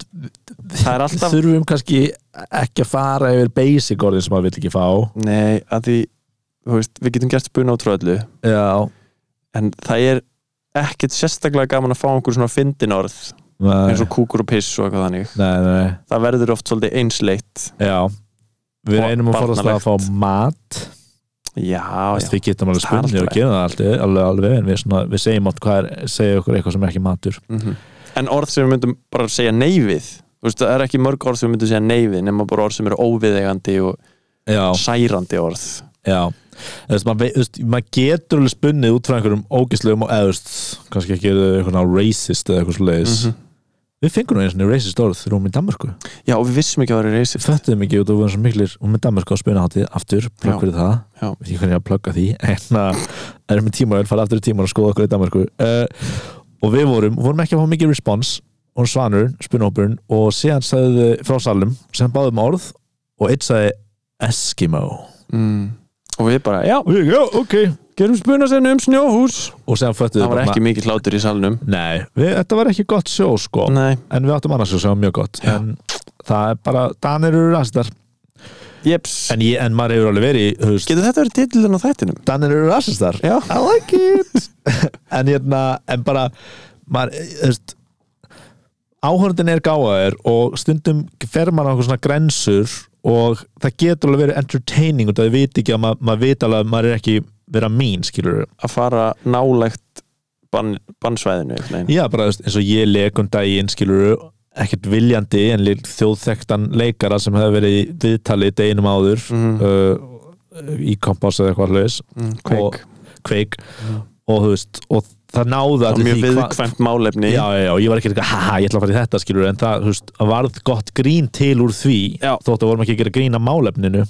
[SPEAKER 2] Það er alltaf
[SPEAKER 3] þurfum kannski ekki að fara yfir basic orðin sem maður vil ekki fá.
[SPEAKER 2] Nei, að því veist, við getum gert spuna á tröllu
[SPEAKER 3] já,
[SPEAKER 2] en það er ekkert sérstaklega gaman að fá einhver svona fyndin orð
[SPEAKER 3] nei,
[SPEAKER 2] eins og kúkur og piss og eitthvað þannig.
[SPEAKER 3] Nei, nei,
[SPEAKER 2] það verður oft svolítið einsleitt.
[SPEAKER 3] Já. Við reynum að forast að fá mat.
[SPEAKER 2] Já, já,
[SPEAKER 3] við getum alveg
[SPEAKER 2] Það er
[SPEAKER 3] spunni og
[SPEAKER 2] alltaf
[SPEAKER 3] gera það alveg, alveg, alveg en við, svona, við segjum átt hvað er, segja okkur eitthvað sem er ekki matur.
[SPEAKER 2] Mm En orð sem við myndum bara segja neyfið Þú veist, það er ekki mörg orð sem við myndum segja neyfið nema bara orð sem eru óviðegandi og
[SPEAKER 3] já,
[SPEAKER 2] særandi orð.
[SPEAKER 3] Já maður, maður getur alveg spunnið út frá einhverjum ógislegum og veist, kannski ekki eitthvað racist eða eitthvað svo leiðis
[SPEAKER 2] Mhm.
[SPEAKER 3] við fengum nú einu svona racist orð þegar hún í Danmarku
[SPEAKER 2] Já, og við vissum ekki að vera reysið
[SPEAKER 3] föttuðum ekki út og við vorum svo miklir og með Danmarku á spunaháttið aftur,
[SPEAKER 2] Já.
[SPEAKER 3] fyrir það
[SPEAKER 2] Já.
[SPEAKER 3] veit ekki hvernig ég að plugga því en að erum með tíma, fara aftur í tíma og skoða okkur í Danmarku uh, og við vorum, vorum ekki að fá mikið respons og svanur, spunahópurinn og síðan sagði þau frá salum sem báðum orð og eitt sagði Eskimo
[SPEAKER 2] mm. Og við bara, já,
[SPEAKER 3] já, ok
[SPEAKER 2] gerum spunasennu um snjóhús.
[SPEAKER 3] Og síðan föttuðu
[SPEAKER 2] Það var ekki mikið hlátur í salnum.
[SPEAKER 3] Nei, við, þetta var ekki gott sjó sko.
[SPEAKER 2] Nei,
[SPEAKER 3] en við áttum annars sem var mjög gott.
[SPEAKER 2] Já.
[SPEAKER 3] en það er bara, Danir eru rasistar
[SPEAKER 2] jeps.
[SPEAKER 3] En, ég, en maður hefur alveg verið
[SPEAKER 2] Getur þetta verið titillin á þættinum?
[SPEAKER 3] Danir eru rasistar
[SPEAKER 2] Já.
[SPEAKER 3] I like it. En hérna, en bara maður, þú veist áhörndin er gáðaðir og stundum fer maður á einhver svona grensur og það getur alveg verið entertaining og það veit ekki að maður, maður veit alveg að maður er ekki vera mín, skilur
[SPEAKER 2] Að fara nálægt bann, bannsvæðinu
[SPEAKER 3] já, bara eins og ég leik um daginn, skilur ekkert viljandi en þjóðþektan leikara sem hefur verið í viðtali deginum áður
[SPEAKER 2] Mhm.
[SPEAKER 3] uh, í kompás eða eitthvað hlaus
[SPEAKER 2] mm, Kveik
[SPEAKER 3] kveik
[SPEAKER 2] Mhm.
[SPEAKER 3] og þú veist, og það náði
[SPEAKER 2] Það mjög viðkvæmt málefni
[SPEAKER 3] já, já, já, ég var ekki eitthvað, haha, ég ætla að fara í þetta skilur, en það, þú veist, varð gott grín til úr því,
[SPEAKER 2] Já.
[SPEAKER 3] þótt að vorum ekki að gera grín af málefninu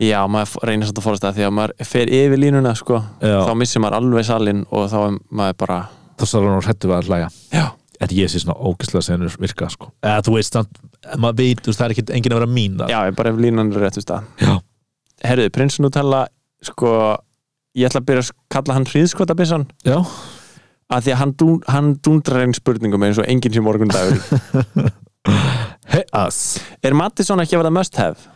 [SPEAKER 2] Já, maður reynir samt að fórast það því að maður fer yfir línuna sko,
[SPEAKER 3] Já.
[SPEAKER 2] þá missir maður alveg salin og þá er maður bara
[SPEAKER 3] þá er hann hrættu við að hlæja
[SPEAKER 2] Já,
[SPEAKER 3] en ég sé svona ógæslega senur virka sko. eða þú veist, maður veit, þú veist, það er ekki enginn að vera mín það
[SPEAKER 2] já, bara ef línan er réttu stað
[SPEAKER 3] Já.
[SPEAKER 2] Herðu, prins Nutella sko, ég ætla að byrja að kalla hann hríðskotabissan
[SPEAKER 3] já,
[SPEAKER 2] að því að hann, dún, hann dúndrar einn spurningum eins og enginn sem morgundagur
[SPEAKER 3] hey us
[SPEAKER 2] Er Mattisson ekki að vera must have?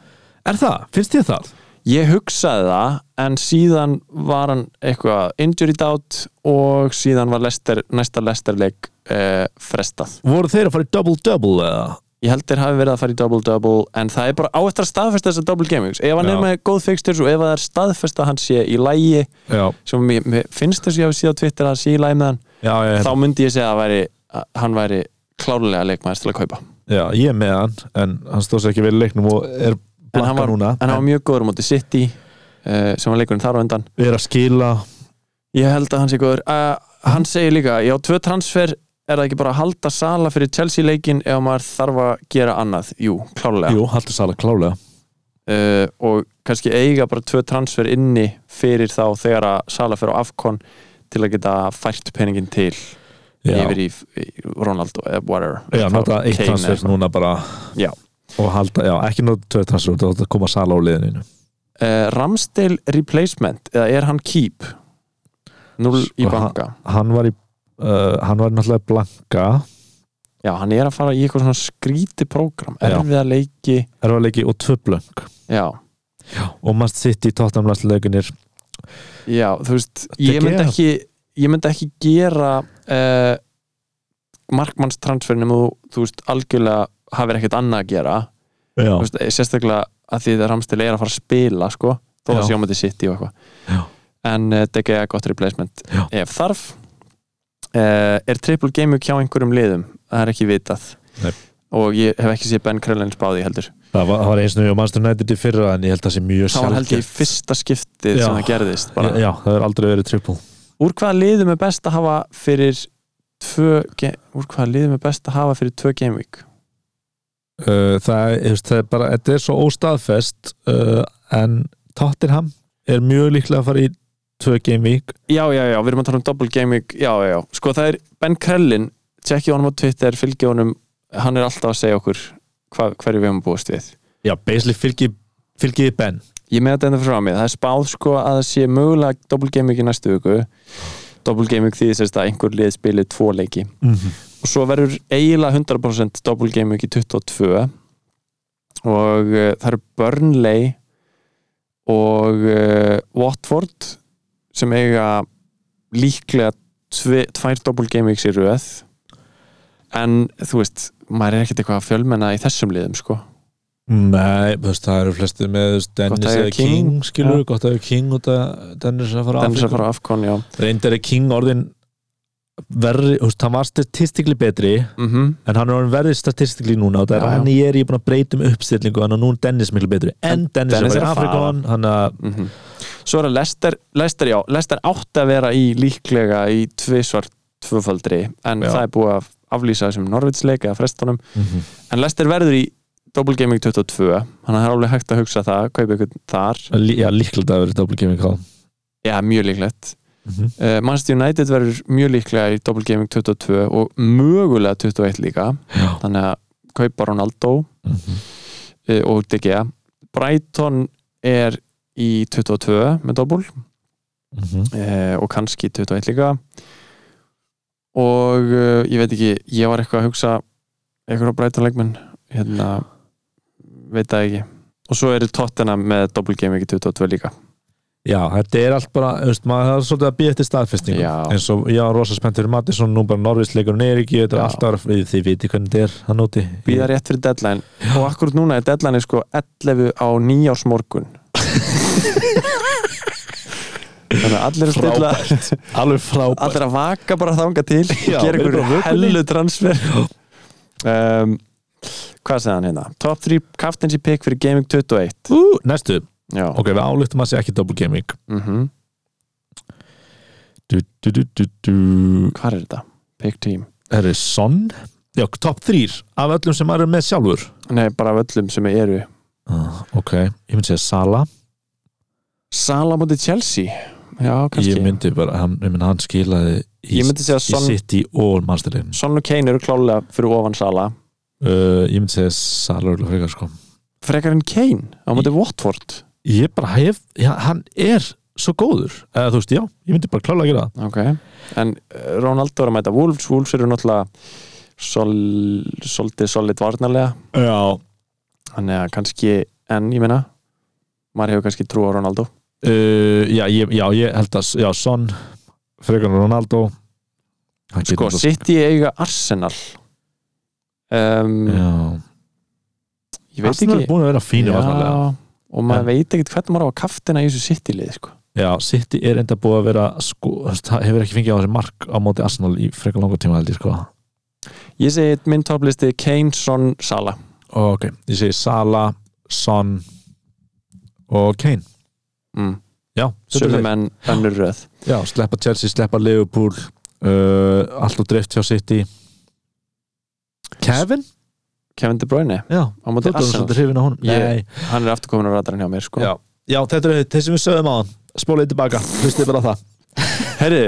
[SPEAKER 3] er það, finnst þið það?
[SPEAKER 2] Ég hugsaði það en síðan var hann eitthvað injury doubt og síðan var Lester, næsta Lesterleik eh, frestað.
[SPEAKER 3] voru þeir að fara í double-double eða?
[SPEAKER 2] Ég held þeir hafi verið að fara í double-double en það er bara á eftir að staðfesta þessar double gamings. Ef hann
[SPEAKER 3] Já.
[SPEAKER 2] er með góð fixtures og ef það er staðfesta að hann sé í lægi
[SPEAKER 3] já,
[SPEAKER 2] sem mér, mér finnst þess að ég hafi síðan Twitter að hann sé í lægi með hann
[SPEAKER 3] já,
[SPEAKER 2] þá myndi ég segja að, væri, að hann væri klárlega leikmaður til að kaupa.
[SPEAKER 3] Já, ég er með hann en hann stóð sér ekki vel í leiknum og er
[SPEAKER 2] var,
[SPEAKER 3] núna.
[SPEAKER 2] en hann var mjög góður á móti City uh, sem var leikurinn þar á undan.
[SPEAKER 3] Er að skila.
[SPEAKER 2] Ég held að hann sé góður. Uh, Hann segir líka, já, tvö transfer er það ekki bara að halda sala fyrir Chelsea leikin ef maður þarf að gera annað? Jú, klárlega.
[SPEAKER 3] Jú, haldur sala klálega
[SPEAKER 2] uh, og kannski eiga bara tvö transfer inni fyrir þá þegar að sala fyrir á Afcon til að geta fært peningin til
[SPEAKER 3] já,
[SPEAKER 2] yfir í, í Ronaldo eða whatever
[SPEAKER 3] já nota eitt
[SPEAKER 2] Kane
[SPEAKER 3] transfer
[SPEAKER 2] eða
[SPEAKER 3] núna bara
[SPEAKER 2] Já.
[SPEAKER 3] og halda, já, ekki nota tvö transfer þá þetta koma sala á liðinu
[SPEAKER 2] uh, Ramsdale replacement eða er hann keep? Null í
[SPEAKER 3] Sko,
[SPEAKER 2] banka.
[SPEAKER 3] hann var í uh, hann var náttúrulega blanka.
[SPEAKER 2] Já, hann er að fara í eitthvað svona skríti prógram.
[SPEAKER 3] Já.
[SPEAKER 2] erfiða leiki.
[SPEAKER 3] Erfarleiki og tvö blöng
[SPEAKER 2] Já,
[SPEAKER 3] og maður sitt í tóttamlæsleikunir
[SPEAKER 2] Já, þú veist, ég myndi ekki ég myndi ekki gera uh, markmannstransferin þú, þú veist, algjörlega hafið ekkert annað að gera. Veist, sérstaklega að því það Ramstil er að fara að spila sko, þó að
[SPEAKER 3] Já.
[SPEAKER 2] sjómaði sitt í og eitthvað. En uh, DG er gott replacement
[SPEAKER 3] Já.
[SPEAKER 2] ef þarf uh, er triple game hjá einhverjum liðum það er ekki vitað
[SPEAKER 3] Nei.
[SPEAKER 2] og ég hef ekki séð Ben Krellin spáði heldur
[SPEAKER 3] Það var, var eins og ég mannstu United í fyrra en ég held að það sé mjög
[SPEAKER 2] það var held ég fyrsta skiptið
[SPEAKER 3] Já.
[SPEAKER 2] sem það gerðist bara.
[SPEAKER 3] Já, það hefur aldrei verið triple
[SPEAKER 2] úr hvaða liðum er best að hafa fyrir tvö, úr hvaða liðum er best að hafa fyrir tvö game week
[SPEAKER 3] uh, það, er- veist, það er bara, þetta er svo óstaðfest uh, en Tottenham er mjög líklega að fara í tvö game week.
[SPEAKER 2] Já, já, já, við erum að tala um double game week. Já, já, já, sko það er Ben Krellin tjekkið honum á Twitter, fylgið honum. Hann er alltaf að segja okkur hva, hverju við höfum búist við.
[SPEAKER 3] Já, basically fylgi, fylgi Ben.
[SPEAKER 2] Ég með þetta enda frá mig, það er spáð sko að það sé mögulega double game week í næstu viku. Double game week því þess að einhver lið spilir tvo leiki.
[SPEAKER 3] Mm -hmm.
[SPEAKER 2] og svo verður eiginlega 100% double game week í 22 og uh, það eru Burnley og uh, Watford sem eiga líklega tvær double game weeks í röð. En þú veist maður er ekkert eitthvað að fjölmenna í þessum liðum sko.
[SPEAKER 3] Nei, veist, það eru flestið með Dennis eða King,
[SPEAKER 2] King,
[SPEAKER 3] skilur,
[SPEAKER 2] já.
[SPEAKER 3] gott að eiga King og það, Dennis er að fara
[SPEAKER 2] Dennis að fara á Afcon, já.
[SPEAKER 3] Reyndar er King orðin verri, þú veist, hann var statistikli betri
[SPEAKER 2] mm
[SPEAKER 3] en hann er orðin verri statistikli núna. Og það er hann ég er ég búin að breyta um uppstillingu og nú er Dennis miklu betri. En
[SPEAKER 2] En
[SPEAKER 3] Dennis,
[SPEAKER 2] Dennis
[SPEAKER 3] er
[SPEAKER 2] er
[SPEAKER 3] í
[SPEAKER 2] að fara.
[SPEAKER 3] Afrikon hann að,
[SPEAKER 2] Mhm. Svo er það Lester, Lester, já, Lester átti að vera í líklega í tvisvar tvöfaldri en
[SPEAKER 3] Já.
[SPEAKER 2] það er búið að aflýsa þessum Norvitsleik eða frestunum
[SPEAKER 3] Mhm.
[SPEAKER 2] en Lester verður í Double Gaming 22 hann er alveg hægt að hugsa það, kaupa ykkur þar
[SPEAKER 3] já, líklega það verið double gaming call
[SPEAKER 2] já, mjög líklegt
[SPEAKER 3] Mhm.
[SPEAKER 2] uh, Manchester United verður mjög líklega í Double Gaming 22 og mögulega 21 líka
[SPEAKER 3] já,
[SPEAKER 2] þannig að kaupa Ronaldo
[SPEAKER 3] Mhm.
[SPEAKER 2] uh, og Gea Brighton er í 22 með Double
[SPEAKER 3] Mhm.
[SPEAKER 2] eh, og kannski 21 líka. Og uh, ég veit ekki ég var eitthvað að hugsa eitthvað á breytanleikmenn hérna, veit það ekki. Og svo eru tóttina með game ekki 22 líka.
[SPEAKER 3] Já, þetta er allt bara veist, maður það er svolítið að býja eftir staðfestingu.
[SPEAKER 2] Já.
[SPEAKER 3] eins og ég var rosa spennt fyrir Mattisson nú bara Norvísleikurinn er ekki þetta er
[SPEAKER 2] Já.
[SPEAKER 3] alltaf, þið viti hvernig þetta er hann úti.
[SPEAKER 2] Býða rétt fyrir deadline. Og akkurat núna er deadline sko 11 á nýjársmorgun þannig að allir stilla
[SPEAKER 3] alveg frábært.
[SPEAKER 2] Allir að vaka bara þanga til
[SPEAKER 3] Já,
[SPEAKER 2] gera
[SPEAKER 3] eru
[SPEAKER 2] einhverju hellu transfer. Um, hvað segði hann hérna? Top 3 captaincy pick fyrir Gaming 21
[SPEAKER 3] Ú, næstu,
[SPEAKER 2] já,
[SPEAKER 3] ok, við álíktum að sé ekki double gaming.
[SPEAKER 2] Mhm.
[SPEAKER 3] Du, du, du, du.
[SPEAKER 2] Hvað er þetta? Pick team.
[SPEAKER 3] Er það Son. Já, top 3 af öllum sem maður er með sjálfur.
[SPEAKER 2] Nei, bara af öllum sem eru.
[SPEAKER 3] Uh, ok, ég myndi segja Sala
[SPEAKER 2] Sala mútið Chelsea? Já, kannski.
[SPEAKER 3] Ég myndi bara, hann, myndi hann skilaði í, í
[SPEAKER 2] Son-
[SPEAKER 3] City og mannstæðlegin
[SPEAKER 2] Son og Kane eru klálega fyrir ofan Sala
[SPEAKER 3] uh, ég myndi segja Sala örugglega frekar sko.
[SPEAKER 2] Frekar en Kane á mútið Watford?
[SPEAKER 3] Ég bara hef, já, hann er svo góður, eða þú veist, já, ég myndi bara klálega að gera það.
[SPEAKER 2] Ok En uh, Ronaldo er að mæta Wolves. Wolves eru náttúrulega sol, Svolítið solid varnarlega.
[SPEAKER 3] Já,
[SPEAKER 2] Þannig að kannski En ég meina Maður hefur kannski trú á Ronaldo
[SPEAKER 3] uh, já, ég, já, ég held að já, Son, frekar en Ronaldo.
[SPEAKER 2] Sko,
[SPEAKER 3] náttúrulega-
[SPEAKER 2] City eiga Arsenal. Um,
[SPEAKER 3] já,
[SPEAKER 2] Ég veit
[SPEAKER 3] Arsenal
[SPEAKER 2] ekki.
[SPEAKER 3] er búin að vera fínu
[SPEAKER 2] og maður
[SPEAKER 3] En-
[SPEAKER 2] veit ekkert hvernig maður á að kaftina í þessu City-lið sko.
[SPEAKER 3] Já, City er enda búið að vera sko, það hefur ekki fengið á þessi mark á móti Arsenal í frekar langa tíma held ég sko.
[SPEAKER 2] Ég segi minn topplisti Kane, Son, Sala
[SPEAKER 3] Ok, ég segi Sala, Son og Kane
[SPEAKER 2] mm.
[SPEAKER 3] Já, þetta
[SPEAKER 2] Sölu
[SPEAKER 3] leið.
[SPEAKER 2] menn önnur röð.
[SPEAKER 3] Já, sleppa Chelsea, sleppa Liverpool uh, allt og drift hjá City. Kevin?
[SPEAKER 2] Kevin De Bruyne
[SPEAKER 3] Já, þú er svolítið hrifin á hún
[SPEAKER 2] Ég- Hann er aftur komin á radarinn hjá mér sko.
[SPEAKER 3] já. Já, þetta er þeir sem við sögum á hann. Spólið tilbaka, hlustið bara það.
[SPEAKER 2] Herri,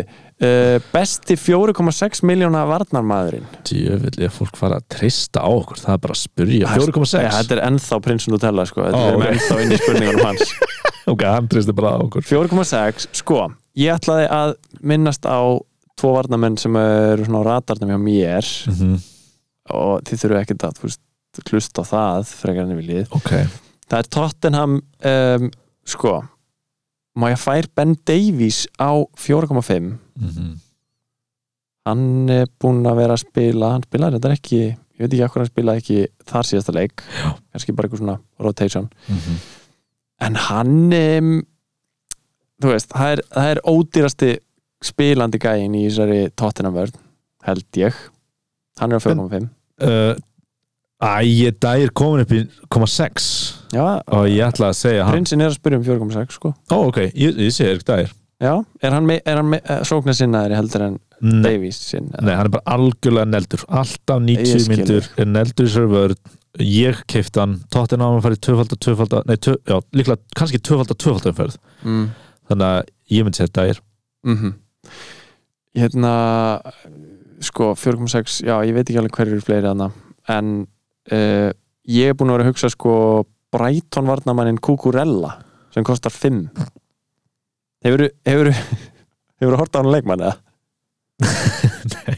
[SPEAKER 2] uh, besti 4,6 miljóna varnarmaðurinn.
[SPEAKER 3] Djöfull, er fólk fara að trista á okkur. Það er bara að spurja 4,6
[SPEAKER 2] ja, Þetta er ennþá Prince Nutella sko. Þetta
[SPEAKER 3] Ó,
[SPEAKER 2] er ennþá inn í spurningunum hans
[SPEAKER 3] Ok, hann tristir bara á okkur
[SPEAKER 2] 4,6, sko Ég ætlaði að minnast á tvo varnarmenn sem eru svona á radarnum hjá mér
[SPEAKER 3] mm -hmm.
[SPEAKER 2] og þið þurfu ekkert að veist, hlusta á það frekar enn viljið
[SPEAKER 3] Ok,
[SPEAKER 2] það er Tottenham um, sko má ég fær Ben Davies á 4,5
[SPEAKER 3] mm -hmm.
[SPEAKER 2] hann er búinn að vera að spila hann spilaði þetta ekki ég veit ekki okkur hann spilaði ekki þar síðasta leik
[SPEAKER 3] Já.
[SPEAKER 2] kannski bara eitthvað svona rotation
[SPEAKER 3] Mhm.
[SPEAKER 2] En hann um, þú veist, það er, það er ódýrasti spilandi gæin í þessari Tottenham-vörn held ég. Hann er á 4.5
[SPEAKER 3] uh, Æ, Dær komin upp í 0,6
[SPEAKER 2] já,
[SPEAKER 3] og ég ætla að segja hann
[SPEAKER 2] prinsinn er að spyrja um 4.6 sko.
[SPEAKER 3] Ó, ok, ég, ég Erik Dær
[SPEAKER 2] já, er hann, me, er hann me, sóknar sinnaðri heldur en
[SPEAKER 3] Nei,
[SPEAKER 2] Davies sinn
[SPEAKER 3] nei, hann er bara algjörlega neldur. Alltaf
[SPEAKER 2] Ég
[SPEAKER 3] 90
[SPEAKER 2] skil
[SPEAKER 3] myndur er neldur í sér vörð Ég keipti hann, tóttin á hann farið tvöfalda, tvöfalda, nei, tvö, já, líklega kannski tvöfalda, tvöfalda umferð.
[SPEAKER 2] Mm.
[SPEAKER 3] Þannig að ég myndi segja Dær
[SPEAKER 2] mm hérna sko 4.6, já ég veit ekki alveg hverju eru fleiri þarna en uh, ég er búin að vera að hugsa sko Brighton varnamannin Kukurella sem kostar 5 hefur hefur hefur hort á hann leikmann eða?
[SPEAKER 3] Nei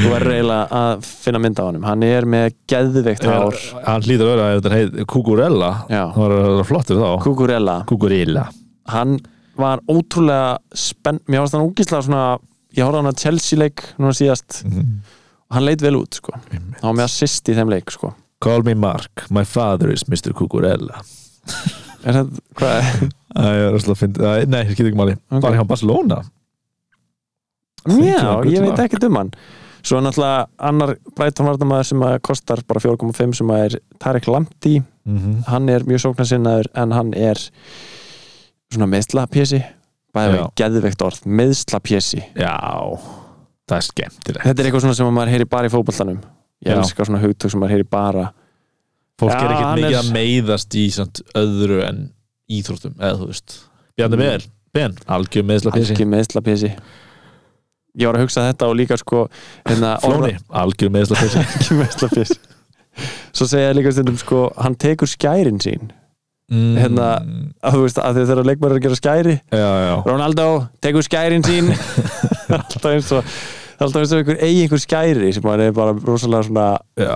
[SPEAKER 2] þú verður eiginlega að finna mynd á honum. Hann er með geðveikt hár.
[SPEAKER 3] Hann hlýtur að vera að þetta heit Kukurella Það var að flottur þá.
[SPEAKER 2] Kukurella
[SPEAKER 3] Kukurella
[SPEAKER 2] hann var ótrúlega spenn, mér varst hann ógíslega svona ég horfði hann að Chelsea leik núna síðast. Og hann leit vel út sko. Hann var með assist í þeim leik sko.
[SPEAKER 3] Call me Mark, my father is Mr. Kukurella
[SPEAKER 2] er það, hvað er
[SPEAKER 3] Æ, ég er alltaf að finna, nei, ég get ekki máli
[SPEAKER 2] Ok.
[SPEAKER 3] Bara hjá Barcelona?
[SPEAKER 2] Já, ég veit ekki um hann svo er náttúrulega annar Brighton varnamæður sem kostar bara 4,5 sem er Tarek Lamptey,
[SPEAKER 3] mm
[SPEAKER 2] hann er mjög sóknarsinnaður en hann er svona meðslapjesi bæði
[SPEAKER 3] Já.
[SPEAKER 2] veginn geðveikt orð, meðslapjesi
[SPEAKER 3] Já, það er skemmtilegt.
[SPEAKER 2] Þetta er eitthvað svona sem að maður heyri bara í fótboltanum. Ég elskar svona hugtök sem maður heyri bara.
[SPEAKER 3] Fólk
[SPEAKER 2] Já,
[SPEAKER 3] er ekkert mikið
[SPEAKER 2] er-
[SPEAKER 3] að meiðast í öðru en íþróttum eða þú veist. Bjarni
[SPEAKER 2] Mm.
[SPEAKER 3] Vel, Ben, algjör meðsla písi
[SPEAKER 2] algjör meðslapjesi ég var að hugsa þetta og líka sko hérna,
[SPEAKER 3] Flóni, algjör meðsla písi
[SPEAKER 2] ekki meðslapjesi svo segja ég líka stundum sko hann tekur skærin sín.
[SPEAKER 3] Mm,
[SPEAKER 2] Hérna, að þú veist að þegar leikmæður er að gera skæri
[SPEAKER 3] Já, já.
[SPEAKER 2] Ronaldo, tekur skærin sín. Alltaf eins og alltaf eins og einhver eigi einhver skæri sem maður er bara rosalega svona
[SPEAKER 3] Já,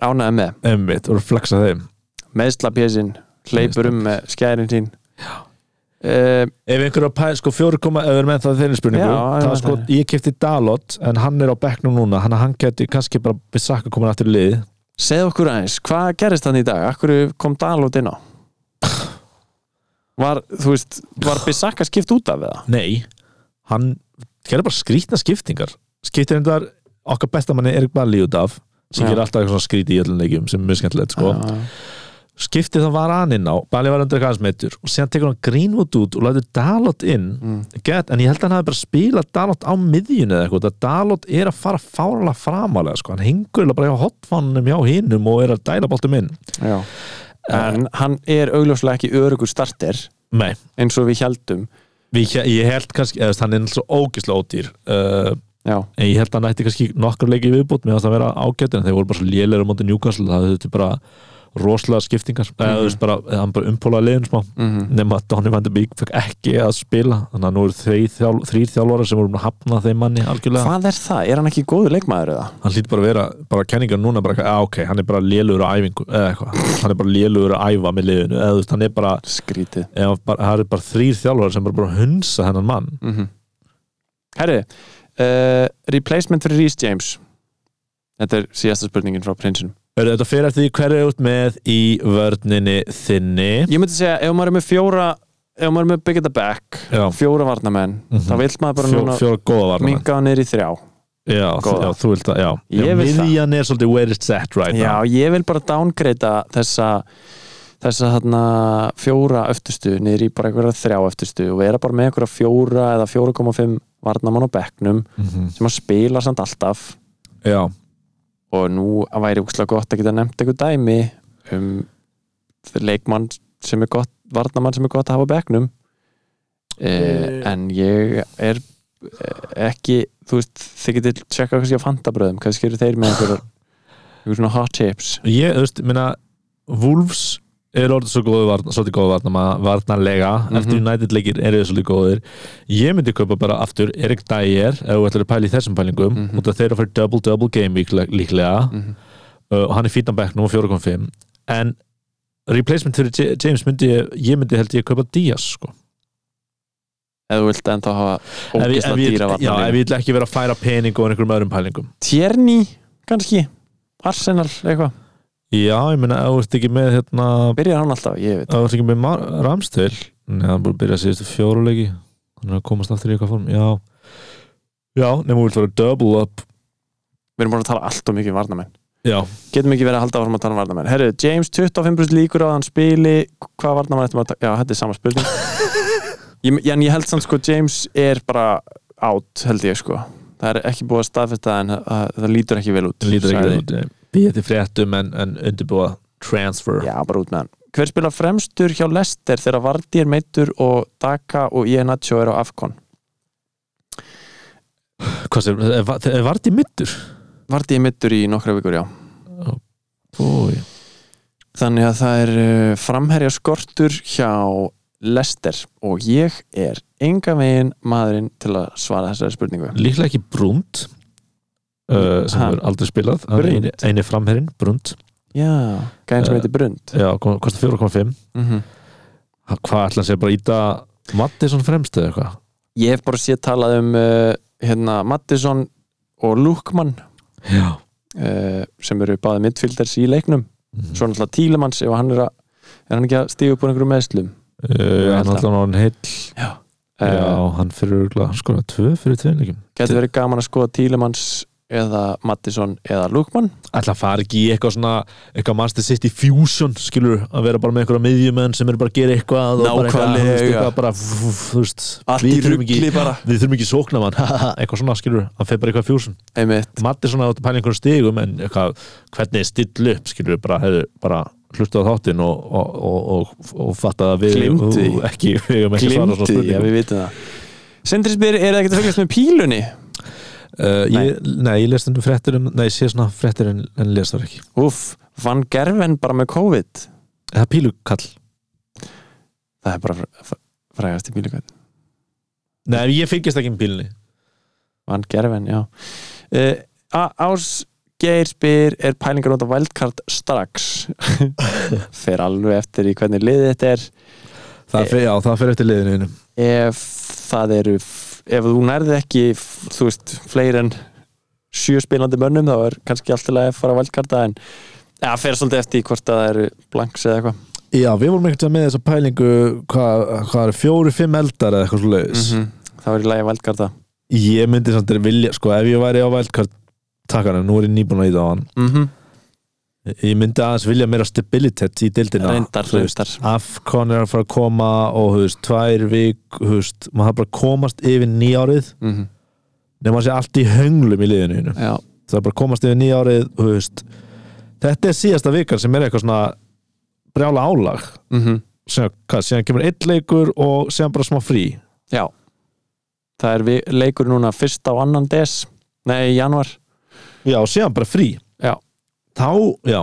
[SPEAKER 2] ánægð með. Meðslapjesin, hleypur um með skærin sín uh,
[SPEAKER 3] Ef einhver að pæ, sko fjóri koma ef við erum með það þeirri spurningu
[SPEAKER 2] Já, ég
[SPEAKER 3] það sko,
[SPEAKER 2] það.
[SPEAKER 3] ég kefti Dalot en hann er á bekknum núna, hann, hann geti kannski bara Bissaka komin aftur í lið
[SPEAKER 2] segð okkur aðeins, hvað gerist hann í dag? Akkur kom Dalot inn á? Var, þú veist, var Bissaka skipt út af eða?
[SPEAKER 3] Nei, hann gerði bara skrítna skiptingar skiptir endar okkar bestamanni Erik Balli út af sem gerir alltaf eitthvað skríti í öllum leikjum sem er mjög skemmtilegt sko.
[SPEAKER 2] Já,
[SPEAKER 3] skiptið það var hann inn á Balli var undir eitthvað hans meittur og síðan tekur hann Greenwood út og lætur Dalot inn.
[SPEAKER 2] Mm.
[SPEAKER 3] Get, en ég held að hann hafi bara spilað Dalot á miðjunni eða eitthvað, Dalot er að fara fárlega framalega, sko, hann hengur eiginlega bara hjá hotfannum hjá hinnum og er að dæla boltum inn.
[SPEAKER 2] Já. En hann er augljóslega ekki örugur starter
[SPEAKER 3] Nei,
[SPEAKER 2] eins og við heldum
[SPEAKER 3] við, ég held kannski eða, hann er svo ógislega ódýr uh,
[SPEAKER 2] Já,
[SPEAKER 3] en ég held að hann ætti kannski nokkur leiki í viðbútt með að það vera ágætt en þeir voru bara svo á móti Newcastle það þetta bara rosalega skiptingar. Eða þú veist bara, hann bara umpólaði liðin smá.
[SPEAKER 2] Mm
[SPEAKER 3] nema að Donny van de Beek fekk ekki að spila. Þannig að nú eru þrý þjál, þrýr þjálfara sem voru búin að hafna þeim manni algjörlega.
[SPEAKER 2] Hvað er það? Er hann ekki góður leikmaður eða?
[SPEAKER 3] hann hlýtur bara að vera, bara kenningar núna bara, að, ok, hann er bara lélugur á æfingu eða hann er bara lélugur að æfa með liðinu eða þú veist, hann er bara,
[SPEAKER 2] Skrítið.
[SPEAKER 3] Eða, bara það er bara þrýr þjálfara sem bara, bara hunsa þennan mann.
[SPEAKER 2] Mm -hmm. Herri uh, Replacement fyrir Rhys James. Þetta er síðasta spurningin frá prinsinum
[SPEAKER 3] þetta fyrir eftir því hverju er út með í vörninni þinni.
[SPEAKER 2] Ég myndi segja, ef maður er með fjóra ef maður er með Big at the Back
[SPEAKER 3] já,
[SPEAKER 2] fjóra varnamenn,
[SPEAKER 3] Mhm.
[SPEAKER 2] þá vill maður bara
[SPEAKER 3] fjó, fjóra góða varna
[SPEAKER 2] minga hann niður í þrjá.
[SPEAKER 3] Já, já, þú vilt það, já, já
[SPEAKER 2] vil
[SPEAKER 3] miðjan er svolítið where it's at right
[SPEAKER 2] Já,
[SPEAKER 3] now.
[SPEAKER 2] ég vil bara downgreita þessa þessa þarna fjóra öftustu niður í bara einhverja þrjá öftustu og vera bara með einhverja fjóra eða 4,5 varnamann á bekknum
[SPEAKER 3] Mhm.
[SPEAKER 2] sem að spila samt alltaf.
[SPEAKER 3] Já,
[SPEAKER 2] og nú væri úkslega gott að geta nefnt einhver dæmi um leikmann sem er gott varnamann sem er gott að hafa á bekknum. Eh, en ég er eh, ekki þú veist, þið getur tjekka kannski á fantabröðum kannski eru þeir með einhver einhver svona hot tips.
[SPEAKER 3] Ég, þú veist, minna Wolves er orðið svo góðu varna, svolítið góðu varna, varnarlega.
[SPEAKER 2] Mhm.
[SPEAKER 3] eftir United leikir eru þið svolítið góðir. Ég myndi kaupa bara aftur Erik Dyer ef þú ætlar að pæla í þessum pælingum
[SPEAKER 2] Mhm.
[SPEAKER 3] út af þeir eru að fara double-double game líklega.
[SPEAKER 2] Mm
[SPEAKER 3] uh, og hann er fítan bekknum og 4.5 en replacement fyrir James myndi ég, ég myndi held ég að kaupa Díaz sko.
[SPEAKER 2] ef þú vilt hafa
[SPEAKER 3] ef, ég- ef,
[SPEAKER 2] ógisla dýra
[SPEAKER 3] já, ef ég vil ekki vera að færa pening og einhverjum öðrum pælingum.
[SPEAKER 2] Tjerni, kannski? Arsenal, eitthvað,
[SPEAKER 3] já, ég meina, ert ekki með hérna,
[SPEAKER 2] byrjar hann alltaf, ég veit.
[SPEAKER 3] Ert ekki með Ramstil Nei, hann búið að byrja síðustu fjóruleiki hann er að komast aftur í eitthvað form. Já, Já, nema við vilt vera double up.
[SPEAKER 2] Við erum búin að tala allt og mikið um varnamenn
[SPEAKER 3] Já,
[SPEAKER 2] Getum ekki verið að halda áfram að tala um varnamenn Herru, James 25% líkur á að hann spili. Hvað varnamenn ættum að taka? Já, þetta er sama spurning. Ég, En ég held samt sko James er bara out held ég sko. Það er ekki búið að staðfesta en það, það lítur ekki vel út
[SPEAKER 3] lítur ekki út Býðið til fréttum en, en undirbúa transfer.
[SPEAKER 2] Já, bara út með hann. Hver spila fremstur hjá Lester þegar Vardy er meittur og Daka og Iheanacho er á Afcon?
[SPEAKER 3] Hvað sér, er, Vardí middur?
[SPEAKER 2] Vardy er meittur í nokkra vikur, já.
[SPEAKER 3] Búi
[SPEAKER 2] Þannig að það er uh, framherja skortur hjá Lester og ég er enga veginn maðurinn til að svara þessari spurningu.
[SPEAKER 3] Líklega ekki Brund uh, sem er aldrei spilað. Er eini, eini framherinn, Brund
[SPEAKER 2] Já, gæðin sem
[SPEAKER 3] Eh,
[SPEAKER 2] heitir Brund
[SPEAKER 3] Já, kostar 4,5
[SPEAKER 2] mm -hmm.
[SPEAKER 3] Hvað ætla að segja bara íta Mattisson fremst eða eitthvað?
[SPEAKER 2] Ég hef bara séð talað um uh, hérna, Mattisson og Lukman
[SPEAKER 3] Já.
[SPEAKER 2] uh, sem eru báði midfielders í leiknum.
[SPEAKER 3] Mhm.
[SPEAKER 2] svo náttúrulega Tílemanns ef hann er að er hann ekki að stíga upp úr einhverjum meðslum
[SPEAKER 3] Uh, hann
[SPEAKER 2] held
[SPEAKER 3] alltaf. hann heill.
[SPEAKER 2] Já,
[SPEAKER 3] Já, hann fyrir skoða tvö fyrir tveimleikum
[SPEAKER 2] Getur verið gaman að skoða Tílemanns eða Mattisson eða Lukman.
[SPEAKER 3] Ætla að fara ekki í eitthvað svona eitthvað Master City Fusion skilur að vera bara með einhverja miðjumenn sem eru bara að gera eitthvað eitthvað,
[SPEAKER 2] Nákvæmlega.
[SPEAKER 3] eitthvað bara, við þurfum ekki við þurfum ekki sókna mann, eitthvað svona skilur hann fer bara eitthvað Fusion,
[SPEAKER 2] Einmitt.
[SPEAKER 3] Matti svona átt að pæla einhverjum stigum en eitthvað, hvernig er still upp skilur bara, hefur bara hlusta á þáttinn og, og, og, og, fatta að við og ekki, við hefum ekki svara
[SPEAKER 2] Glimti,
[SPEAKER 3] svo
[SPEAKER 2] já
[SPEAKER 3] spurningum.
[SPEAKER 2] við vitum það. Sindri spyr, er ekki að fylgjast með pílunni?
[SPEAKER 3] Uh, ég, nei, ég lest um fréttir um, nei, ég sé svona fréttir en, en les það ekki.
[SPEAKER 2] Úff, vann Gerven bara með COVID?
[SPEAKER 3] Það er pílukall.
[SPEAKER 2] Það er bara fr- fr- frægast í pílukvæð
[SPEAKER 3] nei, ég fylgist ekki um pílunni
[SPEAKER 2] Vann Gerven, já. Uh, Ás Geir spyr er pælingar út á wildcard strax? Fer alveg eftir í hvernig liðið þetta er.
[SPEAKER 3] Það fer, já, það fer eftir liðinu
[SPEAKER 2] ef það eru ef þú nærði ekki þú veist, fleiri en sjö spilandi mönnum þá er kannski alltaf að fara að wildcarda en það fer svolítið eftir hvort að það eru blanks eða eitthvað
[SPEAKER 3] Já, við vorum einhvern veginn með þessa pælingu hvað, hvað er fjóri, fimm eldar eða eitthvað svo leiðis
[SPEAKER 2] -hmm. þá er í lagi að wildcarda
[SPEAKER 3] Ég myndi samt að vilja, sko, ef ég væri á wildcard takkanum, nú er ég nýbúin að íta á hann
[SPEAKER 2] mm -hmm.
[SPEAKER 3] Ég myndi aðeins vilja meira stabilitet í dildina
[SPEAKER 2] reyndar, reyndar.
[SPEAKER 3] Afcon er að fara að koma og, þú veist, tvær vik, þú veist maður har bara komast yfir nýjárið
[SPEAKER 2] mm -hmm.
[SPEAKER 3] nema að sé allt í hönglum í liðinu það er bara komast yfir nýjárið, þetta er síðasta vikan sem er eitthvað svona brjála álag.
[SPEAKER 2] Mm
[SPEAKER 3] síðan, hvað, síðan kemur einn leikur og síðan bara smá frí.
[SPEAKER 2] Já. Það er leikur núna fyrst á annan des nei, í januar
[SPEAKER 3] Já, og síðan bara frí. Þá, já.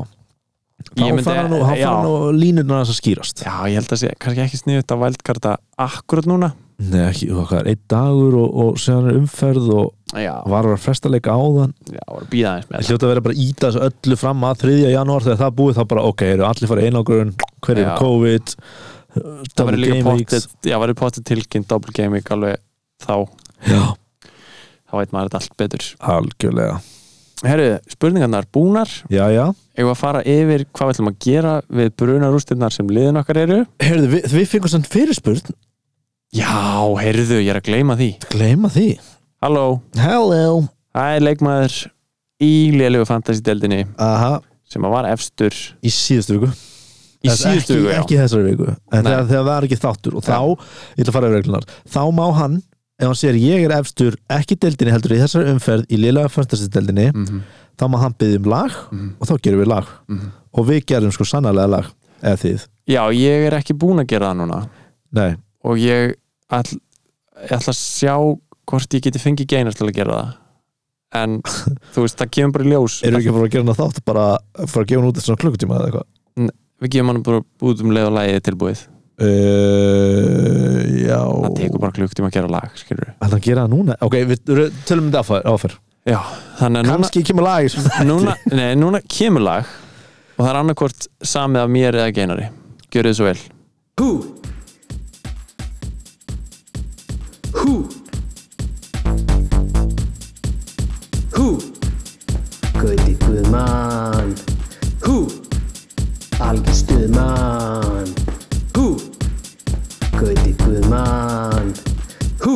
[SPEAKER 3] Þá
[SPEAKER 2] myndi-
[SPEAKER 3] fara nú,
[SPEAKER 2] já.
[SPEAKER 3] nú línurnar þess að skýrast.
[SPEAKER 2] Já, ég held að sé kannski ekki sniðut að wildcarda akkurat núna.
[SPEAKER 3] Nei, ekki, hvað er einn dagur og, og síðan er umferð og
[SPEAKER 2] já,
[SPEAKER 3] var að fresta leika áðan.
[SPEAKER 2] Já, voru að býða aðeins með
[SPEAKER 3] Það hljóta að vera bara íta þessu öllu fram að 3. janúar þegar það er búið þá bara, ok, eru allir farið einangurinn hver
[SPEAKER 2] Já.
[SPEAKER 3] COVID
[SPEAKER 2] það verður líka pottet já, verður pottet tilkynnt double week alveg þá,
[SPEAKER 3] Já,
[SPEAKER 2] þá veit maður þetta allt betur.
[SPEAKER 3] Algjörlega
[SPEAKER 2] herru, spurningarnar búnar.
[SPEAKER 3] Já, já.
[SPEAKER 2] Við að fara yfir hvað við ætlum að gera við brunarústirnar sem liðin okkar eru?
[SPEAKER 3] Heyrðu, við, við fengum samt fyrirspurn.
[SPEAKER 2] Já, heyrðu, ég er að gleyma því.
[SPEAKER 3] Gleyma því.
[SPEAKER 2] Halló,
[SPEAKER 3] Hello
[SPEAKER 2] það er leikmaður í lélegu fantasy-deldinni
[SPEAKER 3] Aha,
[SPEAKER 2] sem að var efstur.
[SPEAKER 3] Í síðustu viku.
[SPEAKER 2] Í síðustu viku, já.
[SPEAKER 3] ekki þessari viku. En
[SPEAKER 2] Nei.
[SPEAKER 3] þegar, þegar það er ekki þáttur og þá, ég ætla að fara yfir reglunar þá má hann, ef hann sér ég er efstur ekki deildinni heldur í þessari umferð í liðlega fönstastideldinni,
[SPEAKER 2] Mhm,
[SPEAKER 3] þá má hann byggja um lag
[SPEAKER 2] mhm,
[SPEAKER 3] og þá gerum við lag.
[SPEAKER 2] Mhm.
[SPEAKER 3] og við gerum sko sannarlega lag eða þið,
[SPEAKER 2] já, ég er ekki búin að gera það núna.
[SPEAKER 3] Nei,
[SPEAKER 2] og ég ætla, ætla að sjá hvort ég geti fengið geinar til að gera það. En þú veist, það kemur bara í ljós.
[SPEAKER 3] Erum við ekki bara að gera hann þátt bara að fara að gefa hann út eftir svona klukkutíma eða eitthvað?
[SPEAKER 2] Við gefum hann bara út um leið og lagið er tilbúið
[SPEAKER 3] uh, já
[SPEAKER 2] það tekur bara klukktíma að gera lag skilur
[SPEAKER 3] Ætla hann að gera það núna? Ok, við tölum um þetta áfær.
[SPEAKER 2] já, þannig að núna,
[SPEAKER 3] Kanski kemur lag
[SPEAKER 2] núna, nei, núna kemur lag og það er annarkvort samið af mér eða geinari gjörðu þið svo vel
[SPEAKER 1] Who? Who? Who? Gauti Guðmann Who? Algjör stuðmann mann Hú!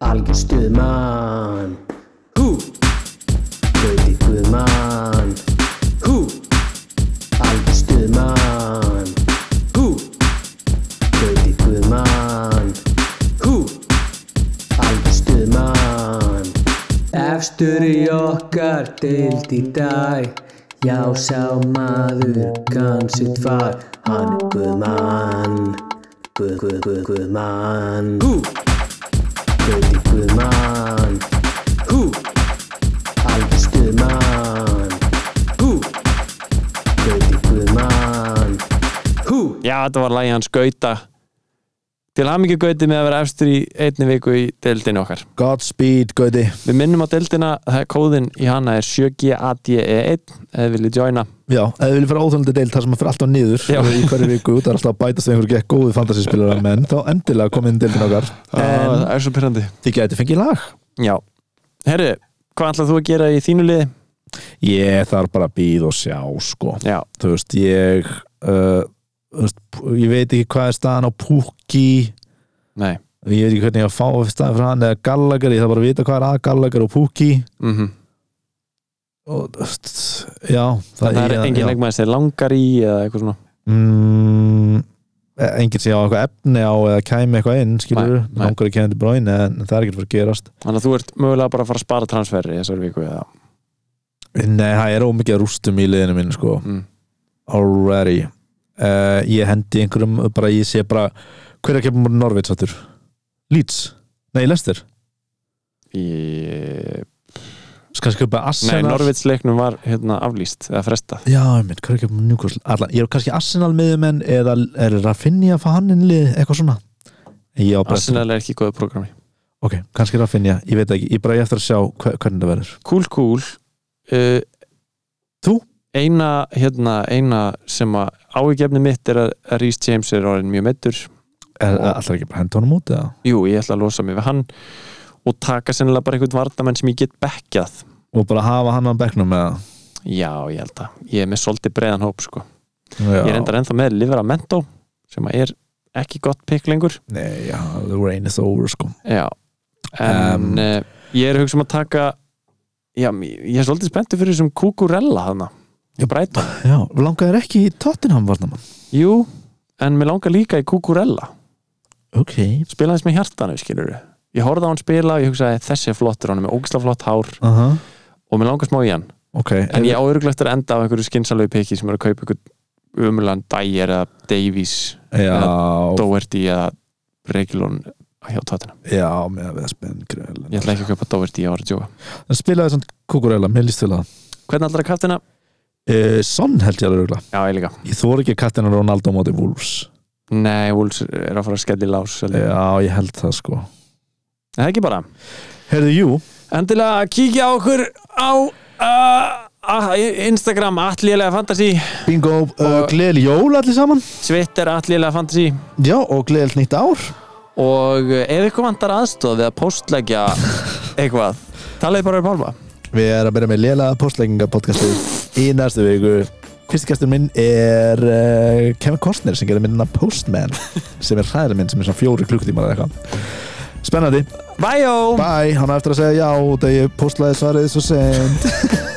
[SPEAKER 1] Algjör stuð mann Hú! Gauti guð mann Hú! Algjör stuð mann Hú! Gauti guð mann Hú! Algjör stuð mann Efstur í okkar deild í dag. Já sá maður kannsitt var Hann er guð mann Guðmann Guð, Guð, Guð, Guðmann Hú Gauti Guðmann Hú Algjör stuðmann Hú Gauti Guðmann Hú
[SPEAKER 2] Já, þetta var lagi hans Gauta Til hamingi Gauti með að vera efstur í einni viku í deildinni okkar.
[SPEAKER 3] Godspeed, Gauti.
[SPEAKER 2] Við minnum á deildina, kóðin í hana er 7GADE1 eða þið viljið joina.
[SPEAKER 3] Já, þið viljið fara óþólandi deild þar sem maður fyrir alltaf niður
[SPEAKER 2] Já.
[SPEAKER 3] í hverju viku, það er alltaf að bætast við einhverju gekk góðu fantasyspilara menn, þá endilega komið inn í deildin okkar.
[SPEAKER 2] En Það er svo pyrrandi
[SPEAKER 3] þið gæti fengið lag.
[SPEAKER 2] Já, herru, hvað ætlað þú að gera í þínu liði?
[SPEAKER 3] Ég þarf bara að býða og sjá sko.
[SPEAKER 2] Já,
[SPEAKER 3] þú veist, ég uh, ég veit ekki hvað er staðan á Pukki.
[SPEAKER 2] Nei.
[SPEAKER 3] Ég veit ekki hvernig ég að fá staðan fyrir hann eða Gallagher, ég þarf bara að vita hvað er að Gallagher og Pukki.
[SPEAKER 2] Mm
[SPEAKER 3] og þú veist, já
[SPEAKER 2] Það er
[SPEAKER 3] ég-
[SPEAKER 2] engin leikmaður sem langar í eða eitthvað svona?
[SPEAKER 3] Mm, enginn sem á eitthvað efni á eða kæmi eitthvað inn, skilur
[SPEAKER 2] Nei, nei.
[SPEAKER 3] langar ekki henni bráin en það er ekki fyrir að gerast.
[SPEAKER 2] Þannig að þú ert mögulega bara að fara að spara transferi í þessari viku eða?
[SPEAKER 3] Nei, það er ómikið rústum í liðinu mínu sko.
[SPEAKER 2] Mm.
[SPEAKER 3] already uh, ég hendi einhverjum bara, ég sé bara hver er að kepa múr Norveits áttur? Leeds? Nei, Leicester? Ég köpa
[SPEAKER 2] Nei,
[SPEAKER 3] Arsenal?
[SPEAKER 2] Norvits leiknum var hérna aflýst eða frestað
[SPEAKER 3] Já, einmitt, hver er að kepa múr Newcastle? Allan, ég er kannski Arsenal miðjumenn eða er Rafinha að fá hann inn í lið, eitthvað svona ég
[SPEAKER 2] Arsenal er ekki góðu programmi
[SPEAKER 3] ok, kannski Rafinha, ég veit ekki, ég bara ég eftir að sjá hver, hvernig það verður
[SPEAKER 2] Cool, cool uh,
[SPEAKER 3] Þú?
[SPEAKER 2] Eina, hérna, eina sem að áhugjefni mitt er að Rhys James er orðin mjög meittur Og-
[SPEAKER 3] alltaf ekki bara henda honum út eða?
[SPEAKER 2] Jú, ég ætla að losa mig við hann og taka sennilega bara einhvern vardamenn sem ég get bekkjað
[SPEAKER 3] og bara hafa hann á bekknum eða?
[SPEAKER 2] Já, ég held að ég er með svolítið breiðan hóp sko.
[SPEAKER 3] Já.
[SPEAKER 2] Ég er endar ennþá með Liveramento sem er ekki gott pikk lengur
[SPEAKER 3] Nei, já, the rain is over sko
[SPEAKER 2] Já En
[SPEAKER 3] Um,
[SPEAKER 2] um, ég er að hugsa um að taka Já, ég er svolítið spenntið fyrir þessum Kukurella hana Ég Brighton.
[SPEAKER 3] Já, langaðir ekki í Tottenham varnamann
[SPEAKER 2] Jú, en mér langar líka í Kukurella
[SPEAKER 3] Ok,
[SPEAKER 2] Spila þess með hjartanu, skilur Ég horfði á hann spila og ég hugsaði þessi er flottur hann er með ógislega flott hár.
[SPEAKER 3] Aha.
[SPEAKER 2] Og mér langar smá í hann.
[SPEAKER 3] Ok,
[SPEAKER 2] En ég áuruglegt er enda á einhverju skinsalögu piki sem er að kaupa einhvern umulan Dyer eða Davies
[SPEAKER 3] Já,
[SPEAKER 2] Doherty eða Regulon hjá tóttina
[SPEAKER 3] já, með að spenn gröl
[SPEAKER 2] Ég ætla ekki að kaupa Doherty, að djóka.
[SPEAKER 3] En spilaði svona kukurella, mér líst til það
[SPEAKER 2] Hvernig ætlar að kaftina?
[SPEAKER 3] Uh, Son held ég alveg.
[SPEAKER 2] Já, ég líka.
[SPEAKER 3] Ég þór ekki að kattina Ronaldo á móti Wolves.
[SPEAKER 2] Nei, Wolves er að fara að skelli lás er
[SPEAKER 3] Já, ég held það sko.
[SPEAKER 2] Það ekki bara?
[SPEAKER 3] Herðu, jú.
[SPEAKER 2] Endilega kíkja á okkur á uh, Instagram Allilega Fantasy.
[SPEAKER 3] Bingo, uh,
[SPEAKER 2] Og-
[SPEAKER 3] gleðil jól allir saman.
[SPEAKER 2] Twitter Allilega Fantasy.
[SPEAKER 3] Já, og gleðil nýtt ár.
[SPEAKER 2] Og ef ykkur vantar aðstoð við að postleggja eitthvað talaði bara um Pálma.
[SPEAKER 3] Við erum að byrja með lélega postlegginga podcastið í næstu viku. Fyrsti gestur minn er uh, Kevin Costner sem gerir minnina Postman sem er hræðir minn sem er svona fjóri klukkutímar eða eitthvað. Spennandi,
[SPEAKER 2] Bæjó!
[SPEAKER 3] bye, hann á eftir að segja já þegar ég postlaði svarið svo sent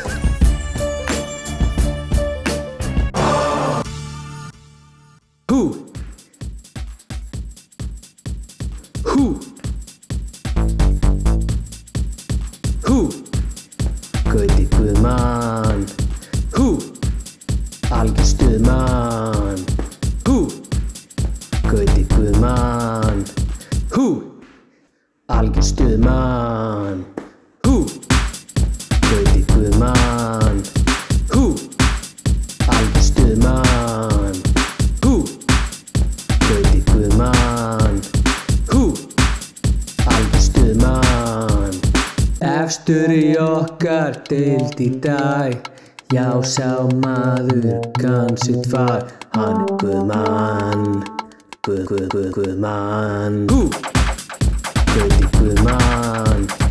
[SPEAKER 1] deild í dag Já, sá maður kann sitt fag Hann er Guðmann Guð, Guð, Guð, Guðmann. Hú! Gauti Guðmann